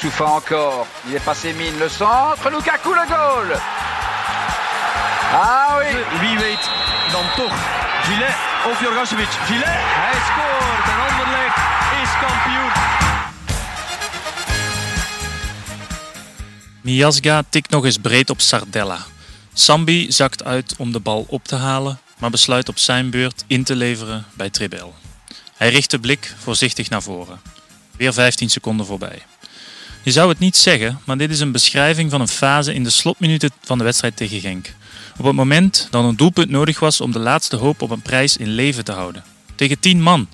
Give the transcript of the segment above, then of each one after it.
Moussoufa encore. Il est passé mine. Le centre. Lukaku le goal. Ah oui. Wie weet dan toch Gillet of Jorgasevic. Gillet, hij scoort en Anderlecht is kampioen. Miasga tikt nog eens breed op Sardella. Sambi zakt uit om de bal op te halen, maar besluit op zijn beurt in te leveren bij Trebel. Hij richt de blik voorzichtig naar voren. Weer 15 seconden voorbij. Je zou het niet zeggen, maar dit is een beschrijving van een fase in de slotminuten van de wedstrijd tegen Genk. Op het moment dat een doelpunt nodig was om de laatste hoop op een prijs in leven te houden. Tegen 10 man.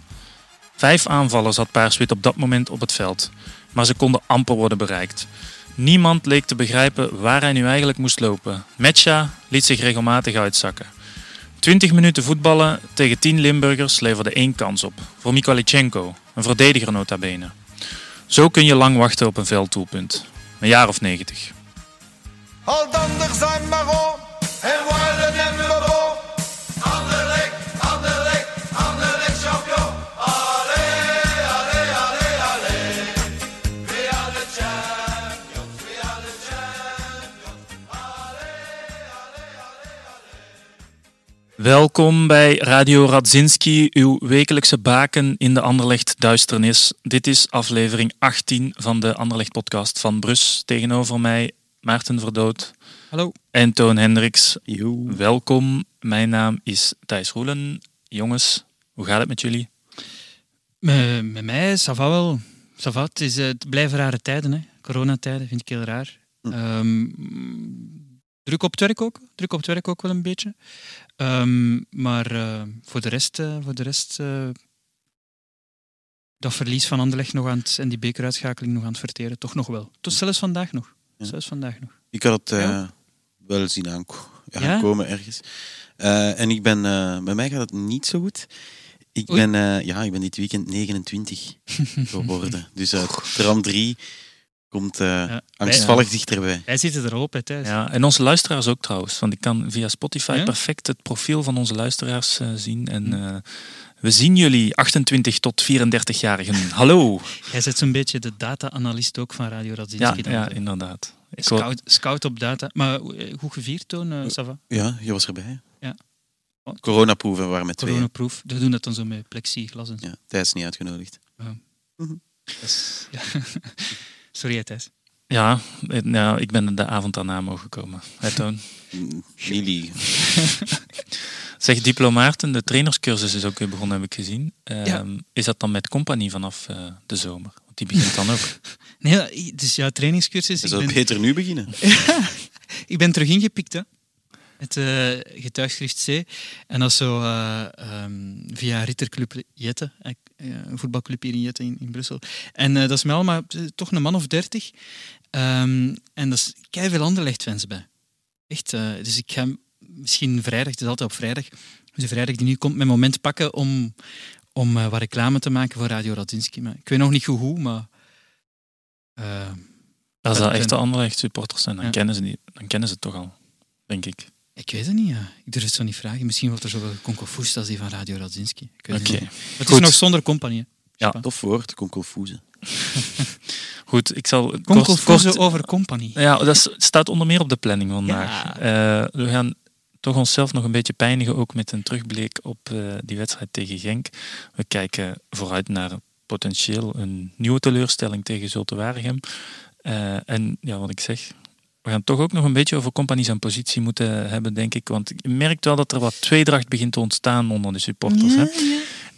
Vijf aanvallers had Paarswit op dat moment op het veld, maar ze konden amper worden bereikt. Niemand leek te begrijpen waar hij nu eigenlijk moest lopen. Metja liet zich regelmatig uitzakken. 20 minuten voetballen tegen 10 Limburgers leverde één kans op. Voor Mikolichenko, een verdediger nota bene. Zo kun je lang wachten op een velddoelpunt. Een jaar of 90. Al dandig zijn maar Welkom bij Radio Radzinski, uw wekelijkse baken in de Anderlecht duisternis. Dit is aflevering 18 van de Anderlecht podcast van Brus. Tegenover mij Maarten Verdood Hallo. en Toon Hendricks. Welkom, mijn naam is Thijs Roelen. Jongens, hoe gaat het met jullie? Met, met mij, ça va wel. Het, is, eh, het blijven rare tijden. Hè. Coronatijden vind ik heel raar. Ehm, druk op het werk ook. Druk op het werk ook wel een beetje. Ehm, maar eh, voor de rest, eh, voor de rest eh, dat verlies van Anderlecht nog aan het, en die bekeruitschakeling nog aan het verteren, toch nog wel. Tot zelfs vandaag nog. Ja. Zelfs vandaag nog. Ik had het Ja? wel zien aanko- ja, Ja? komen ergens. En ik ben, bij mij gaat het niet zo goed. Ik Oei. ben, ja, ik ben dit weekend 29 geworden. Dus tram 3 komt eh, Ja. angstvallig dichterbij. Wij zitten erop, hè, Thijs. Ja, en onze luisteraars ook trouwens. Want ik kan via Spotify Ja? perfect het profiel van onze luisteraars eh, zien. En eh, we zien jullie 28 tot 34-jarigen. Hallo! Jij zit zo'n beetje de data-analyst ook van Radio Radzinski. Ja, dan, ja inderdaad. Scout, scout op data. Maar goed gevierd, Toon, eh, ça va? Ja, je was erbij. Ja. Coronaproeven waren met twee. Coronaproof. We doen dat dan zo met plexiglas en zo. Ja, Thijs niet uitgenodigd. Dat is- ja. Sorry, Thijs. Ja, eh, ja, ik ben de avond daarna mogen komen. Hè, Toon? Jullie. Zeg, diplomaten, de trainerscursus is ook weer begonnen, heb ik gezien. Ehm, Ja. Is dat dan met compagnie vanaf eh, de zomer? Want die begint dan ook. Nee, het is jouw trainingscursus. Je zou ben, beter nu beginnen. ik ben terug ingepikt, hè. Het eh, getuigschrift C. En dat is zo eh, ehm, via Ritterclub Jette, een voetbalclub hier in Jette in, in Brussel. En eh, dat is met allemaal eh, toch een man of dertig. Ehm, en dat is kei veel Anderlecht-fans bij. Echt. eh, dus ik ga misschien vrijdag, het is altijd op vrijdag, dus de vrijdag die nu komt, mijn moment pakken om, om eh, wat reclame te maken voor Radio Radzinski. Maar ik weet nog niet goed hoe, maar... eh, Als dat echte Anderlecht supporters zijn, dan, Ja. kennen ze die, dan kennen ze het toch al, denk ik. Ik weet het niet, ja. Ik durf het zo niet vragen. Misschien wordt er zoveel concofoest als die van Radio Radzinski. Oké. het. Het is nog zonder compagnie. Ja. Tof woord, konkelfoezen. Goed, ik zal kort, Concofoezen kort over compagnie. Ja, dat staat onder meer op de planning vandaag. Ja. Eh, we gaan toch onszelf nog een beetje pijnigen, ook met een terugblik op eh, die wedstrijd tegen Genk. We kijken vooruit naar potentieel een nieuwe teleurstelling tegen Zulte Waregem. Eh, en ja, wat ik zeg, we gaan toch ook nog een beetje over compagnie zijn positie moeten hebben, denk ik. Want je merkt wel dat er wat tweedracht begint te ontstaan onder de supporters. Hè?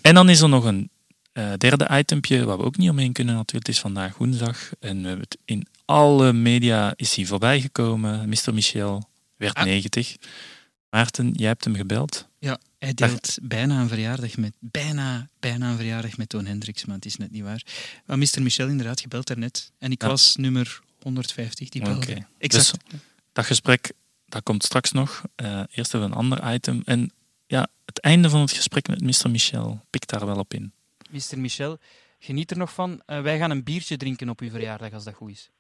En dan is er nog een eh, derde itempje waar we ook niet omheen kunnen natuurlijk. Het is vandaag woensdag en we hebben het in alle media is hij voorbij gekomen. Mr. Michel werd Ah. 90. Maarten, jij hebt hem gebeld. Ja, hij deelt bijna een verjaardag met, bijna, bijna een verjaardag met Toon Hendricks, maar het is net niet waar. Maar Mr. Michel inderdaad gebeld daarnet. En ik Ja. was nummer 150 die belde. Oké. Exact. Dus dat gesprek, dat komt straks nog. Eh, eerst hebben we een ander item. En ja, het einde van het gesprek met Mr. Michel pikt daar wel op in. Mr. Michel, geniet er nog van. Eh, wij gaan een biertje drinken op uw verjaardag als dat goed is.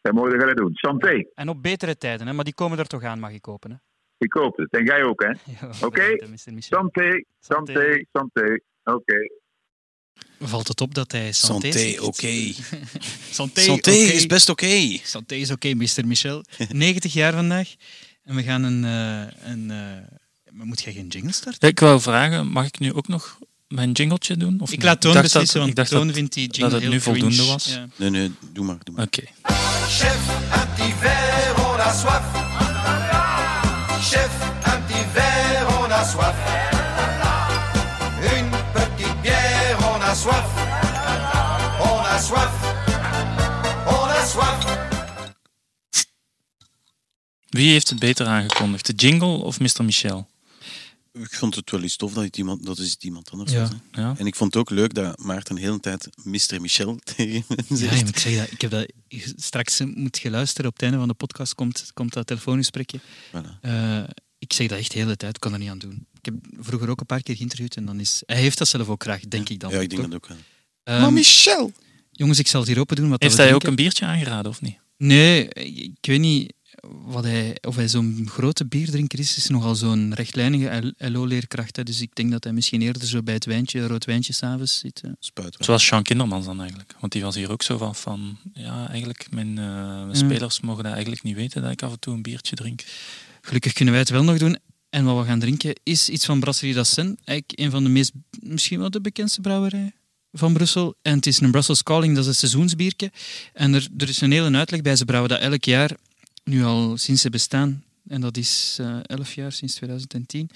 Dat mogen we gaan doen. Santé. En op betere tijden, hè? maar die komen er toch aan, mag ik hopen. Hè? Ik hoop het. En jij ook, hè? Oké. Michel. Santé, santé, santé. Oké. Valt het op dat hij santé, Santé, oké. Santé, is best oké. Santé is oké, Mr. Michel. 90 jaar vandaag. En we gaan een... eh, een eh, maar moet jij geen jingle starten? Ik wou vragen, mag ik nu ook nog mijn jingletje doen? Of Ik laat Toon dat- beslissen, want ik dacht Toon dat, vindt die dat jingle het heel nu voldoende cringe. was. Ja. Nee, nee, doe maar. Doe maar. Oké. Chef, un petit verre, on a soif. Chef, un petit verre, on a soif. Soif. On a soif. On a soif. Wie heeft het beter aangekondigd? De jingle of Mr. Michel? Ik vond het wel eens tof dat het iemand, dat is het iemand anders Ja. was. Hè? Ja. En ik vond het ook leuk dat Maarten de hele tijd Mr. Michel tegen me Ja, zegt. ik, zeg dat, ik heb dat straks eh, moet je luisteren. Op het einde van de podcast komt, komt dat telefoongesprekje. Voilà. Eh, ik zeg dat echt de hele tijd, ik kan er niet aan doen. Ik heb vroeger ook een paar keer geïnterviewd en dan is... Hij heeft dat zelf ook graag, denk ik dan. Ja, ik denk toch? dat ook wel. Ehm, Michel! jongens, ik zal het hier open doen. Wat Heeft hij ook een biertje aangeraden of niet? Nee, ik weet niet wat hij, of hij zo'n grote bierdrinker is. is nogal zo'n rechtlijnige LO-leerkracht. hè. Dus ik denk dat hij misschien eerder zo bij het wijntje, rood wijntje s'avonds zit. Spuit. Zoals Sean Kindermans dan eigenlijk. Want die was hier ook zo van, van ja, eigenlijk, mijn, eh, mijn spelers mogen dat eigenlijk niet weten dat ik af en toe een biertje drink. Gelukkig kunnen wij het wel nog doen. En wat we gaan drinken is iets van Brasserie d'Assen. Eigenlijk een van de meest, misschien wel de bekendste brouwerij van Brussel. En het is een Brussels Calling, dat is een seizoensbiertje. En er, er is een hele uitleg bij. Ze brouwen dat elk jaar, nu al sinds ze bestaan. En dat is eh 11 jaar, sinds 2010.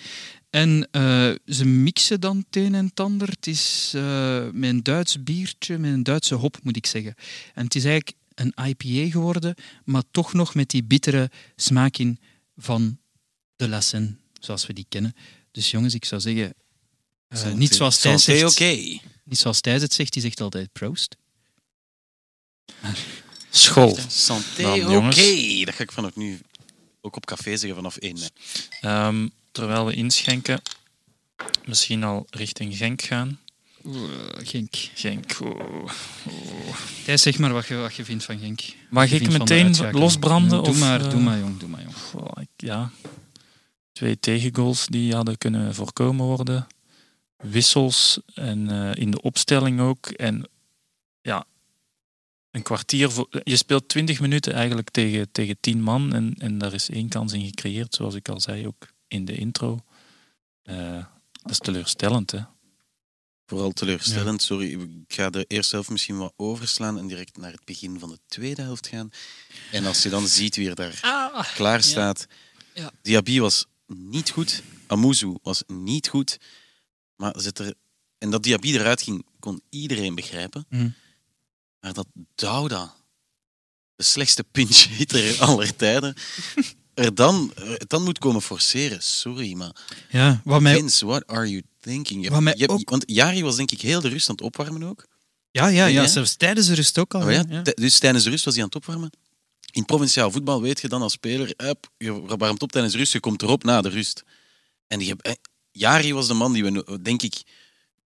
En eh, ze mixen dan het een en het ander. Het is eh, met een Duits biertje, met een Duitse hop, moet ik zeggen. En het is eigenlijk een IPA geworden, maar toch nog met die bittere smaak in van de Seine, zoals we die kennen. Dus jongens, ik zou zeggen, eh, niet zoals Thijs Santé, zegt, oké. niet zoals Thijs het zegt, die zegt altijd proost. School. Santé, oké. Dat ga ik vanaf nu ook op café zeggen vanaf 1 mei. Ehm, terwijl we inschenken, misschien al richting Genk gaan. Genk. Genk. Thijs, zeg maar wat je, wat je vindt van Genk. Mag ik meteen losbranden? Doe of, maar, eh, doe maar, jong. Doe maar, jong. Ja. Twee tegengoals die hadden kunnen voorkomen worden. Wissels en eh, in de opstelling ook. En ja, een kwartier voor. Je speelt 20 minuten eigenlijk tegen, tegen 10 man. En, en daar is één kans in gecreëerd, zoals ik al zei ook in de intro. Eh, dat is teleurstellend, hè? Vooral teleurstellend, sorry. Ik ga de eerste helft misschien wat overslaan en direct naar het begin van de tweede helft gaan. En als je dan ziet wie er daar klaar staat. Ja. Diaby was niet goed. Amuzu was niet goed. Maar zit er... En dat Diaby eruit ging, kon iedereen begrijpen. Mhm. Maar dat Dauda, de slechtste pinch hitter aller tijden, er dan, er dan moet komen forceren. Sorry, maar Ja, wat mij, Vince, what are you thinking? Je Wat mij hebt- je hebt- ook- Want Jari was denk ik heel de rust aan het opwarmen ook. ja, ja, ja, Ja? zelfs tijdens de rust ook al. Oh ja, ja. Dus tijdens de rust was hij aan het opwarmen. In provinciaal voetbal weet je dan als speler, hup, je warmt op tijdens de rust, je komt erop na de rust. En die, eh, Jari was de man die we, denk ik,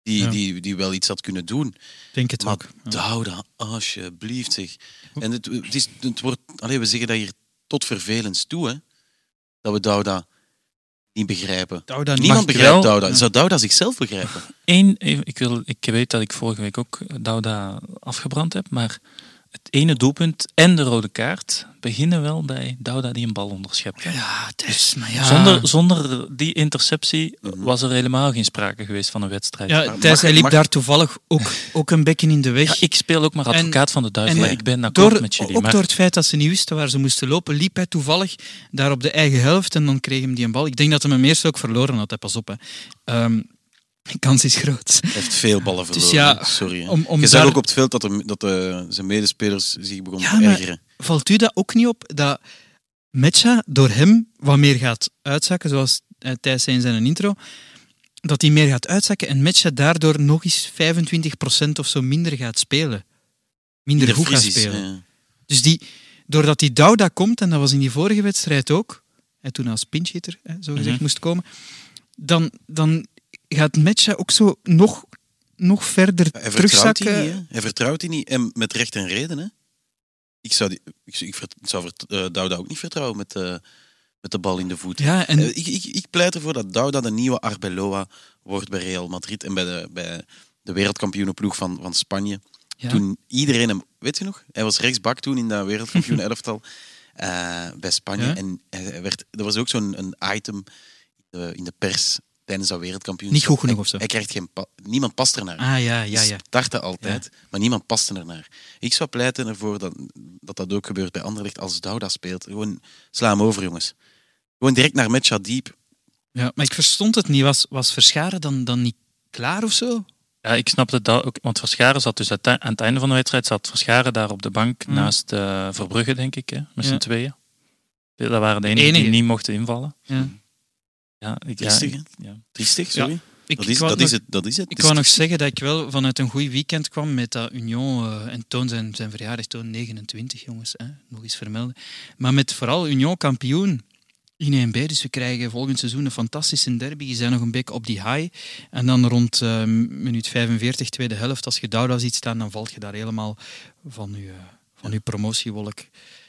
die, Ja. die, die wel iets had kunnen doen. denk het Maar ook. Ja. Douda, alsjeblieft zeg. En het, het, is, het wordt, allee, we zeggen dat hier tot vervelens toe, hè. Dat we Douda niet begrijpen. Douda. Niemand begrijpt wel? Douda. Ja. Zou Douda zichzelf begrijpen? Eén, ik, wil, ik weet dat ik vorige week ook Douda afgebrand heb, maar het ene doelpunt en de rode kaart beginnen wel bij Douda die een bal onderschept. Ja, Thijs, maar ja. Zonder, zonder die interceptie Mhm. was er helemaal geen sprake geweest van een wedstrijd. Ja, Thijs, hij liep mag- daar toevallig ook, ook een bekken in de weg. Ja, ik speel ook maar En- advocaat van de duivel. en- ik ben akkoord door, met jullie. ook Maar door het feit dat ze niet wisten waar ze moesten lopen, liep hij toevallig daar op de eigen helft en dan kreeg hem die een bal. Ik denk dat hij hem eerst ook verloren had, hè. pas op. Hè. Ehm, de kans is groot. Hij heeft veel ballen Dus verloren. ja, Sorry. hè. om- om je zag daar- ook op het veld dat, de, dat de, zijn medespelers zich begonnen Ja, te ergeren. Valt u dat ook niet op dat Metja door hem wat meer gaat uitzakken, zoals eh, Thijs zei in zijn intro, dat hij meer gaat uitzakken en Metja daardoor nog eens 25% of zo minder gaat spelen. Minder goed gaat spelen. Dus die, doordat die Douda komt, en dat was in die vorige wedstrijd ook, en toen als pinchhitter, zo gezegd, Mhm. moest komen, dan, dan gaat Metja ook zo nog, nog verder hij vertrouwt die terugzakken. niet. Hij vertrouwt die niet. En met recht en reden. Hè. Ik zou, die, ik, ik vert- zou eh, Douda ook niet vertrouwen met, eh, met de bal in de voet. Ja, en Eh, ik, ik, ik pleit ervoor dat Douda de nieuwe Arbeloa wordt bij Real Madrid en bij de, bij de wereldkampioenenploeg van, van Spanje. Ja. Toen iedereen hem... Weet je nog? Hij was rechtsbak toen in dat wereldkampioen elftal bij Spanje. Ja. En hij werd, er was ook zo'n een item in de, in de pers tijdens dat wereldkampioenschap. Niet goed genoeg Hij- of zo? Hij krijgt geen... pa- Niemand past ernaar. Ah ja, ja, ja. starten altijd, maar niemand paste ernaar. Ik zou pleiten ervoor dat, dat dat ook gebeurt bij Anderlecht als Douda speelt. Gewoon sla hem over, jongens. Gewoon direct naar Metja Diep. ja. Maar ik verstond het niet. Was, was Verscharen dan, dan niet klaar of zo? Ja, ik snapte dat ook. Want Verscharen zat dus aan het einde van de wedstrijd zat Verscharen daar op de bank Mm. naast eh, Verbrugge, denk ik, hè, met z'n Ja. tweeën. Dat waren de enigen die niet mochten invallen. Ja. Ja, ik, ja, Triestig, ik- ja. Triestig, sorry. Ik, dat is, dat, nog- is het, dat is het. Ik wou nog zeggen dat ik wel vanuit een goed weekend kwam met dat Union. eh, en Toon zijn, zijn verjaardag is Toon 29, jongens. Hè, nog eens vermelden. Maar met vooral Union kampioen in 1B. Dus we krijgen volgend seizoen een fantastische derby. Je zijn nog een beetje op die high. En dan rond eh, minuut 45, tweede helft, als je Douda ziet staan, dan valt je daar helemaal van je, van je promotiewolk.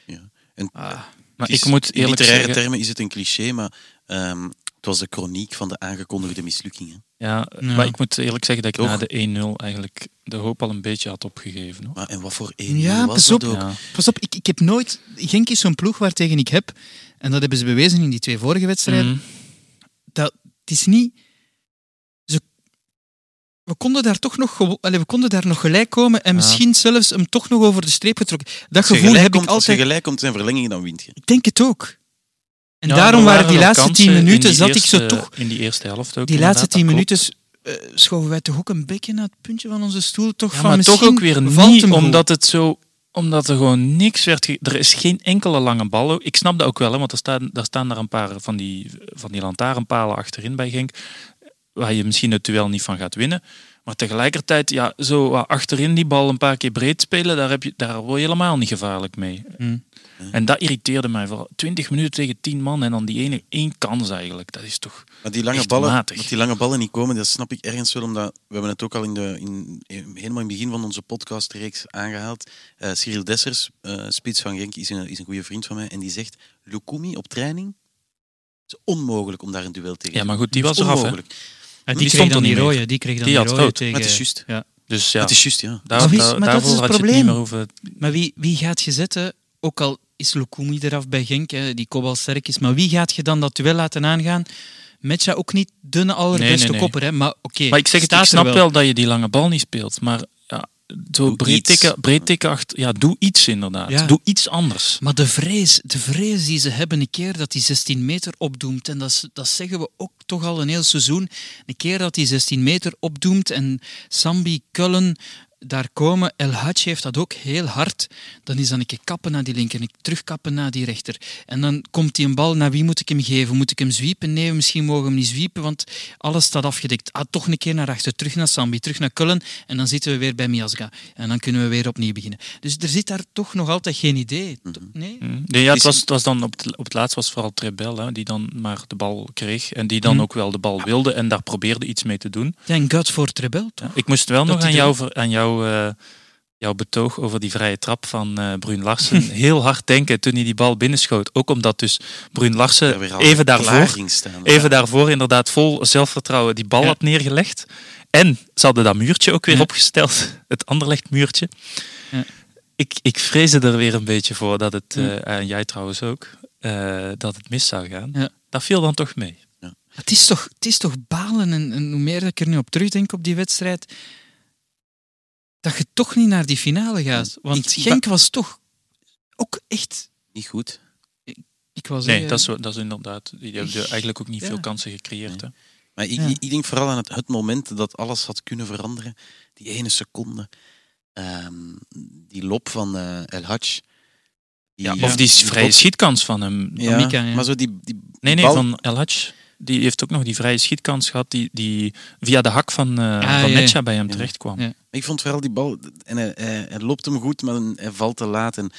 Ja. En, Ah, Maar ik moet in eerlijk literaire zeggen... termen is het een cliché, maar ehm, was de chroniek van de aangekondigde mislukkingen. Ja, Ja. maar ik moet eerlijk zeggen dat ik Toch? na de 1-0 eigenlijk de hoop al een beetje had opgegeven. Hoor. Maar, en wat voor één Ja, was pas dat ook? Ja. Pas op, ik, ik heb nooit... Genk is zo'n ploeg waartegen ik heb, en dat hebben ze bewezen in die twee vorige wedstrijden, Mhm. dat, het is niet... Ze, we, konden daar toch nog, allee, we konden daar nog gelijk komen en Ja. misschien zelfs hem toch nog over de streep getrokken. Dat gevoel gelijk heb ik komt, Als je altijd... gelijk komt zijn verlengingen, dan wint je. Ik denk het ook. En Ja, daarom waren die laatste tien in minuten, zat ik zo toch... In die eerste helft ook. Die laatste tien minuten eh, schoven wij toch ook een beetje naar het puntje van onze stoel. Toch Ja, van maar toch misschien ook weer niet, omdat het zo omdat er gewoon niks werd. Er is geen enkele lange bal. Ik snap dat ook wel, hè, want er staan, daar staan er een paar van die, van die lantaarnpalen achterin bij Genk. Waar je misschien het duel niet van gaat winnen. Maar tegelijkertijd, ja, zo wat achterin die bal een paar keer breed spelen, daar, heb je, daar word je helemaal niet gevaarlijk mee. Hmm. En dat irriteerde mij vooral. 20 minuten tegen 10 man en dan die ene één kans eigenlijk. Dat is toch. Maar die lange, Echt ballen, matig. dat die lange ballen niet komen, dat snap ik ergens wel, omdat we hebben het ook al in de, in, helemaal in het begin van onze podcastreeks aangehaald. Eh Cyril Dessers, eh, spits van Genk, is een, is een goede vriend van mij, en die zegt, Lukumi op training, het is onmogelijk om daar een duel tegen Ja, te maar goed, die was eraf. Hè. Die, die kreeg stond dan die rode. Die kreeg dan Die die had rode rood. tegen... Maar het is juist. Ja. Dus ja, Het is juist, ja. daar, Maar wie- daar- maar dat is daarvoor het had je het probleem. niet meer hoeven. Maar wie, wie gaat je zetten, ook al is Lukumi eraf bij Genk, hè, die kopbal sterk is, maar wie gaat je dan dat duel laten aangaan? Metja ook niet de allerbeste Nee, nee, nee. kopper, hè? maar oké. Maar ik zeg het, ik snap wel. dat je die lange bal niet speelt. Maar zo breed tikken, breed tikken achter. Ja, doe iets inderdaad. Ja. Doe iets anders. Maar de vrees, de vrees die ze hebben, een keer dat die 16 meter opdoemt, en dat, is- dat zeggen we ook toch al een heel seizoen, een keer dat die 16 meter opdoemt en Sambi, Kullen daar komen, El Hadj heeft dat ook heel hard, dan is dan een keer kappen naar die linker en ik terugkappen naar die rechter. En dan komt die een bal, naar wie moet ik hem geven? Moet ik hem zwiepen? Nee, misschien mogen we hem niet zwiepen, want alles staat afgedekt. Ah, toch een keer naar achter, terug naar Sambi, terug naar Kullen en dan zitten we weer bij Miasga. En dan kunnen we weer opnieuw beginnen. Dus er zit daar toch nog altijd geen idee. Nee? Hm. Nee, ja, het, was, het was dan op het, op het laatst was het vooral Trebel hè, die dan maar de bal kreeg. En die dan Hm. ook wel de bal wilde en daar probeerde iets mee te doen. Thank God voor Trebel, toch? Ja, ik moest wel Dat nog aan, jou, aan jou, eh, jouw betoog over die vrije trap van eh Bruin Larsen heel hard denken toen hij die bal binnenschoot. Ook omdat dus Bruin Larsen even daarvoor staan. even daarvoor inderdaad vol zelfvertrouwen die bal Ja. had neergelegd. En ze hadden dat muurtje ook weer Ja. opgesteld, het Anderlecht muurtje. Ja. Ik, ik vreesde er weer een beetje voor dat het, Ja. eh, en jij trouwens ook, eh, dat het mis zou gaan. Ja. Dat viel dan toch mee. Het is toch, het is toch balen, en, en hoe meer dat ik er nu op terugdenk op die wedstrijd, dat je toch niet naar die finale gaat. Want Ik- Genk was toch ook echt... Niet goed. Ik was Nee, dat is, dat is inderdaad. Die hebben eigenlijk ook niet Ja. veel kansen gecreëerd. Hè? Maar ik, Ja. ik denk vooral aan het, het moment dat alles had kunnen veranderen. Die ene seconde. Ehm, die lop van eh, El Hadj. Ja, of die vrije schietkans van hem. Ja, Mika, ja. maar zo die, die Nee, nee, bal- van El Hadj. Die heeft ook nog die vrije schietkans gehad die, die via de hak van, eh Ah, van ja. Netja bij hem Ja. terecht kwam. Ja. Ik vond vooral die bal... En hij, hij, hij loopt hem goed, maar hij valt te laat. En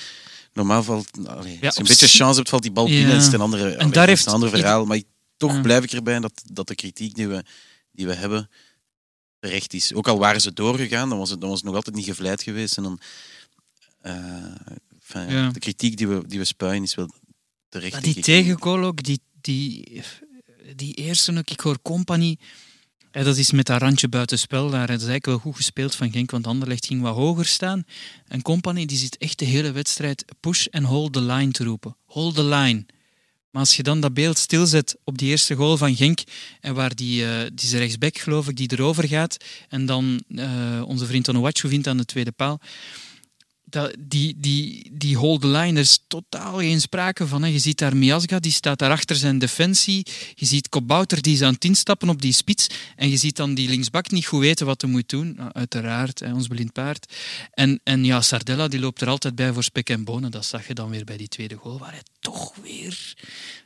normaal valt... Allee, als je op een beetje chance hebt, valt die bal binnen. En is een, andere, allee, daar dat is heeft een ander verhaal. Maar ik, toch Ja. blijf ik erbij dat, dat de kritiek die we, die we hebben terecht is. Ook al waren ze doorgegaan, dan was het, dan was het nog altijd niet gevleid geweest. En dan... eh, Ja. De kritiek die we, die we spuien is wel terecht. Maar die ik. tegengoal ook, die, die, die eerste ook, ik hoor Company Ja, dat is met dat randje buitenspel. Daar is eigenlijk wel goed gespeeld van Genk, want Anderlecht ging wat hoger staan. En Company die zit echt de hele wedstrijd push en hold the line te roepen. Hold the line. Maar als je dan dat beeld stilzet op die eerste goal van Genk, en waar die, eh die rechtsback, geloof ik, die erover gaat, en dan eh, onze vriend Onuachu vindt aan de tweede paal, dat, die, die, die hold the line, er is totaal geen sprake van. Hè. Je ziet daar Miasga, die staat daar achter zijn defensie. Je ziet Kobouter, die is aan het instappen op die spits. En je ziet dan die linksbak niet goed weten wat hij moet doen. Nou, uiteraard, hè, ons blind paard. En, en ja, Sardella, die loopt er altijd bij voor spek en bonen. Dat zag je dan weer bij die tweede goal, waar hij toch weer